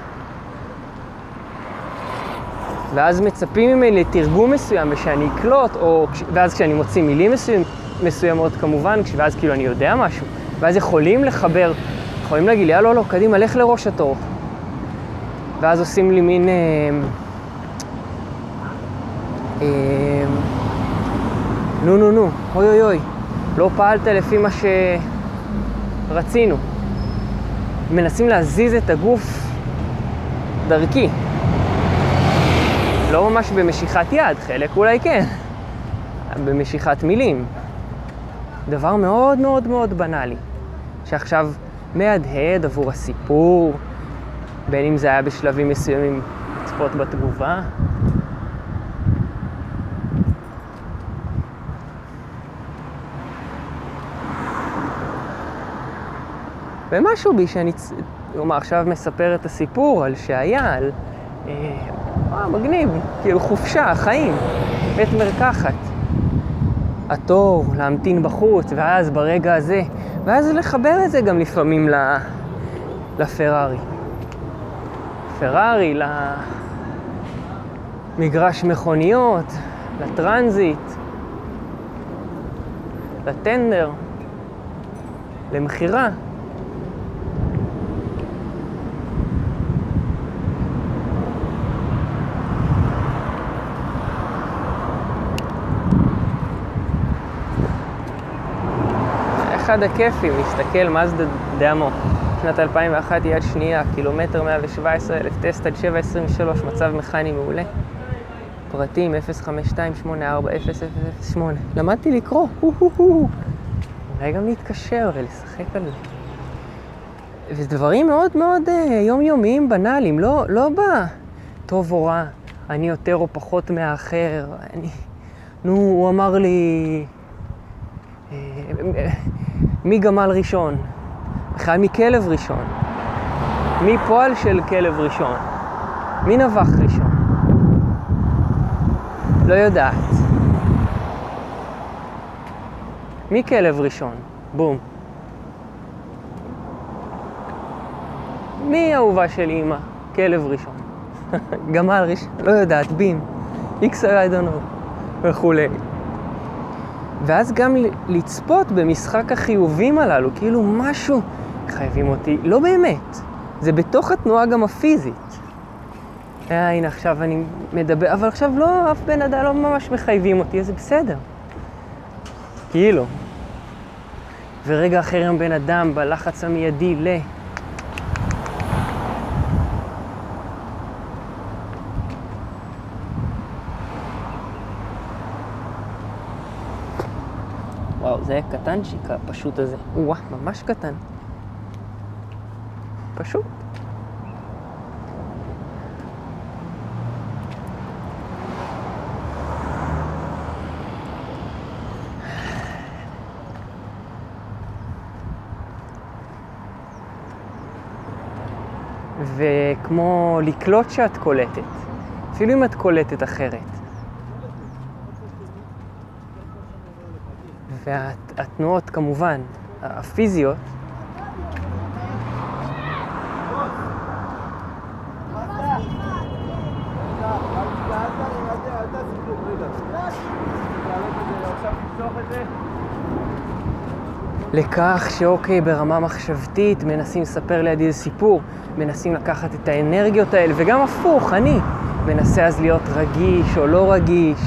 ואז מצפים ממני לתרגום מסוים ושאני אקלוט, או ואז כשאני מוציא מילים מסוים, מסוימות כמובן, ואז כאילו אני יודע משהו, ואז יכולים לחבר, יכולים להגיד לי, לא, לא, קדימה, לך לראש התור. ואז עושים לי מין... אה, אה, נו, נו, נו, אוי אוי אוי, לא פעלת לפי מה שרצינו. מנסים להזיז את הגוף דרכי. לא ממש במשיכת יד, חלק אולי כן, במשיכת מילים. דבר מאוד מאוד מאוד בנאלי, שעכשיו מהדהד עבור הסיפור, בין אם זה היה בשלבים מסוימים לצפות בתגובה. ומשהו בי שאני, כלומר, עכשיו מספר את הסיפור על שהיה, על... אה, אה, מגניב, כאילו חופשה, חיים, בית מרקחת. התור, להמתין בחוץ, ואז ברגע הזה, ואז לחבר את זה גם לפעמים ל... לפרארי. פרארי, למגרש מכוניות, לטרנזיט, לטנדר, למכירה. אחד הכיפים, להסתכל מזדה דאמו, שנת 2001 יד שנייה, קילומטר 117 אלף, טסט עד 723, מצב מכני מעולה. פרטים 052840008. למדתי לקרוא, הו-הו-הו. אולי גם להתקשר ולשחק על זה. וזה דברים מאוד מאוד אה, יומיומיים, בנאליים, לא, לא ב... טוב או רע, אני יותר או פחות מהאחר, אני... נו, הוא אמר לי... אה, מי גמל ראשון? בכלל מכלב ראשון? מי פועל של כלב ראשון? מי נבח ראשון? לא יודעת. מי כלב ראשון? בום. מי אהובה של אימא? כלב ראשון. גמל ראשון, לא יודעת, בים. איקס I don't know. וכולי. ואז גם לצפות במשחק החיובים הללו, כאילו משהו חייבים אותי, לא באמת, זה בתוך התנועה גם הפיזית. אה, הנה עכשיו אני מדבר, אבל עכשיו לא, אף בן אדם לא ממש מחייבים אותי, אז זה בסדר. כאילו. ורגע אחר עם בן אדם בלחץ המיידי ל... זה היה קטנצ'יק הפשוט הזה. וואה, ממש קטן. פשוט. וכמו לקלוט שאת קולטת, אפילו אם את קולטת אחרת. והתנועות כמובן, הפיזיות, לכך שאוקיי, ברמה מחשבתית מנסים לספר לידי איזה סיפור, מנסים לקחת את האנרגיות האלה, וגם הפוך, אני מנסה אז להיות רגיש או לא רגיש,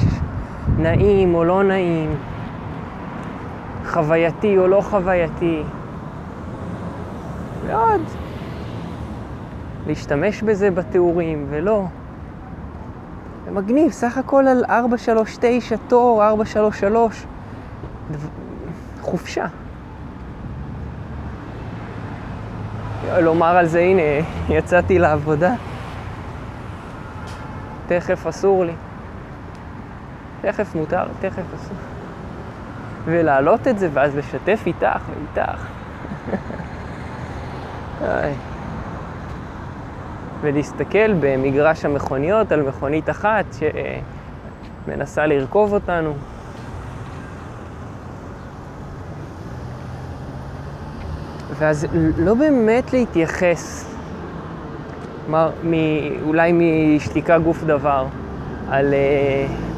נעים או לא נעים, חווייתי או לא חווייתי, ועוד. להשתמש בזה בתיאורים, ולא. זה מגניב, סך הכל על 439 תור, 433, דו... חופשה. לומר על זה, הנה, יצאתי לעבודה. תכף אסור לי. תכף מותר, תכף אסור. ולהעלות את זה, ואז לשתף איתך ואיתך. ולהסתכל במגרש המכוניות על מכונית אחת שמנסה לרכוב אותנו. ואז לא באמת להתייחס, כלומר, אולי משתיקה גוף דבר, על... אה,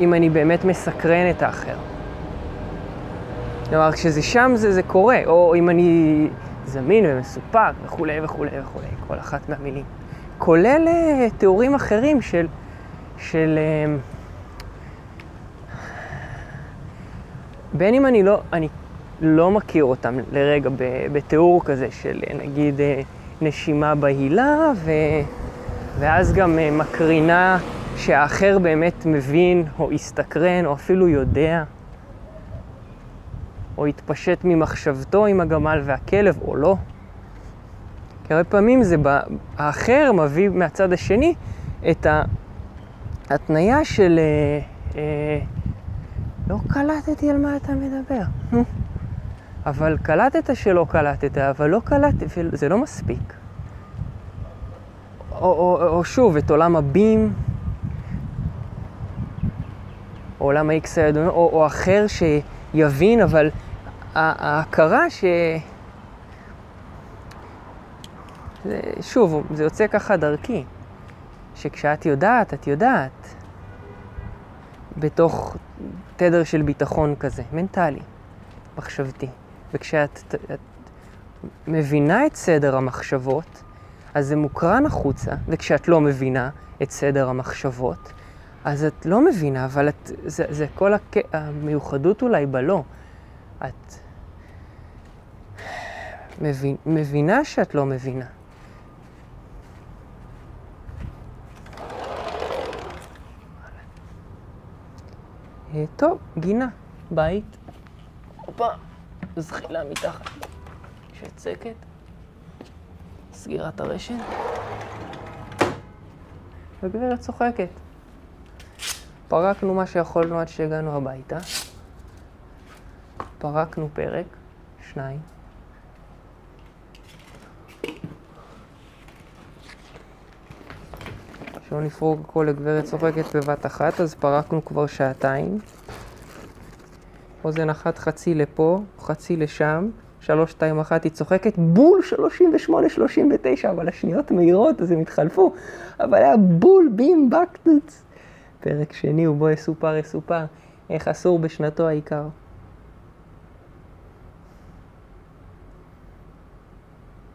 אם אני באמת מסקרן את האחר. כלומר, כשזה שם זה, זה קורה, או אם אני זמין ומסופק וכולי וכולי וכולי, כל אחת מהמילים. כולל אה, תיאורים אחרים של, של אה, בין אם אני לא, אני לא מכיר אותם לרגע בתיאור כזה של אה, נגיד נשימה בהילה, ו, ואז גם מקרינה שהאחר באמת מבין או הסתקרן או אפילו יודע, או התפשט ממחשבתו עם הגמל והכלב או לא. כי הרבה פעמים זה, האחר מביא מהצד השני את ההתניה של אה, אה, לא קלטתי על מה אתה מדבר. אבל קלטת שלא קלטת, אבל לא קלטת, זה לא מספיק. או, או, או שוב, את עולם הבים, או עולם ה-X או, או אחר שיבין, אבל ההכרה ש... זה, שוב, זה יוצא ככה דרכי, שכשאת יודעת, את יודעת, בתוך תדר של ביטחון כזה, מנטלי, מחשבתי. וכשאת את, מבינה את סדר המחשבות, אז זה מוקרן החוצה, וכשאת לא מבינה את סדר המחשבות, אז את לא מבינה, אבל את, זה, זה כל הק... המיוחדות אולי בלא. את מבין, מבינה שאת לא מבינה. אה, טוב, גינה, בית. הופה, זחילה מתחת. שצקת. סגירת הרשת. וגברת צוחקת. פרקנו מה שיכולנו עד שהגענו הביתה. פרקנו פרק, שניים. שלא נפרוק הכל לגברת צוחקת בבת אחת, אז פרקנו כבר שעתיים. אוזן אחת חצי לפה, חצי לשם, שלוש, שתיים, אחת, היא צוחקת, בול שלושים ושמונה, שלושים ותשע, אבל השניות מהירות, אז הם התחלפו, אבל היה בול בים בקטוץ. פרק שני ובו יסופר יסופר, איך אסור בשנתו העיקר.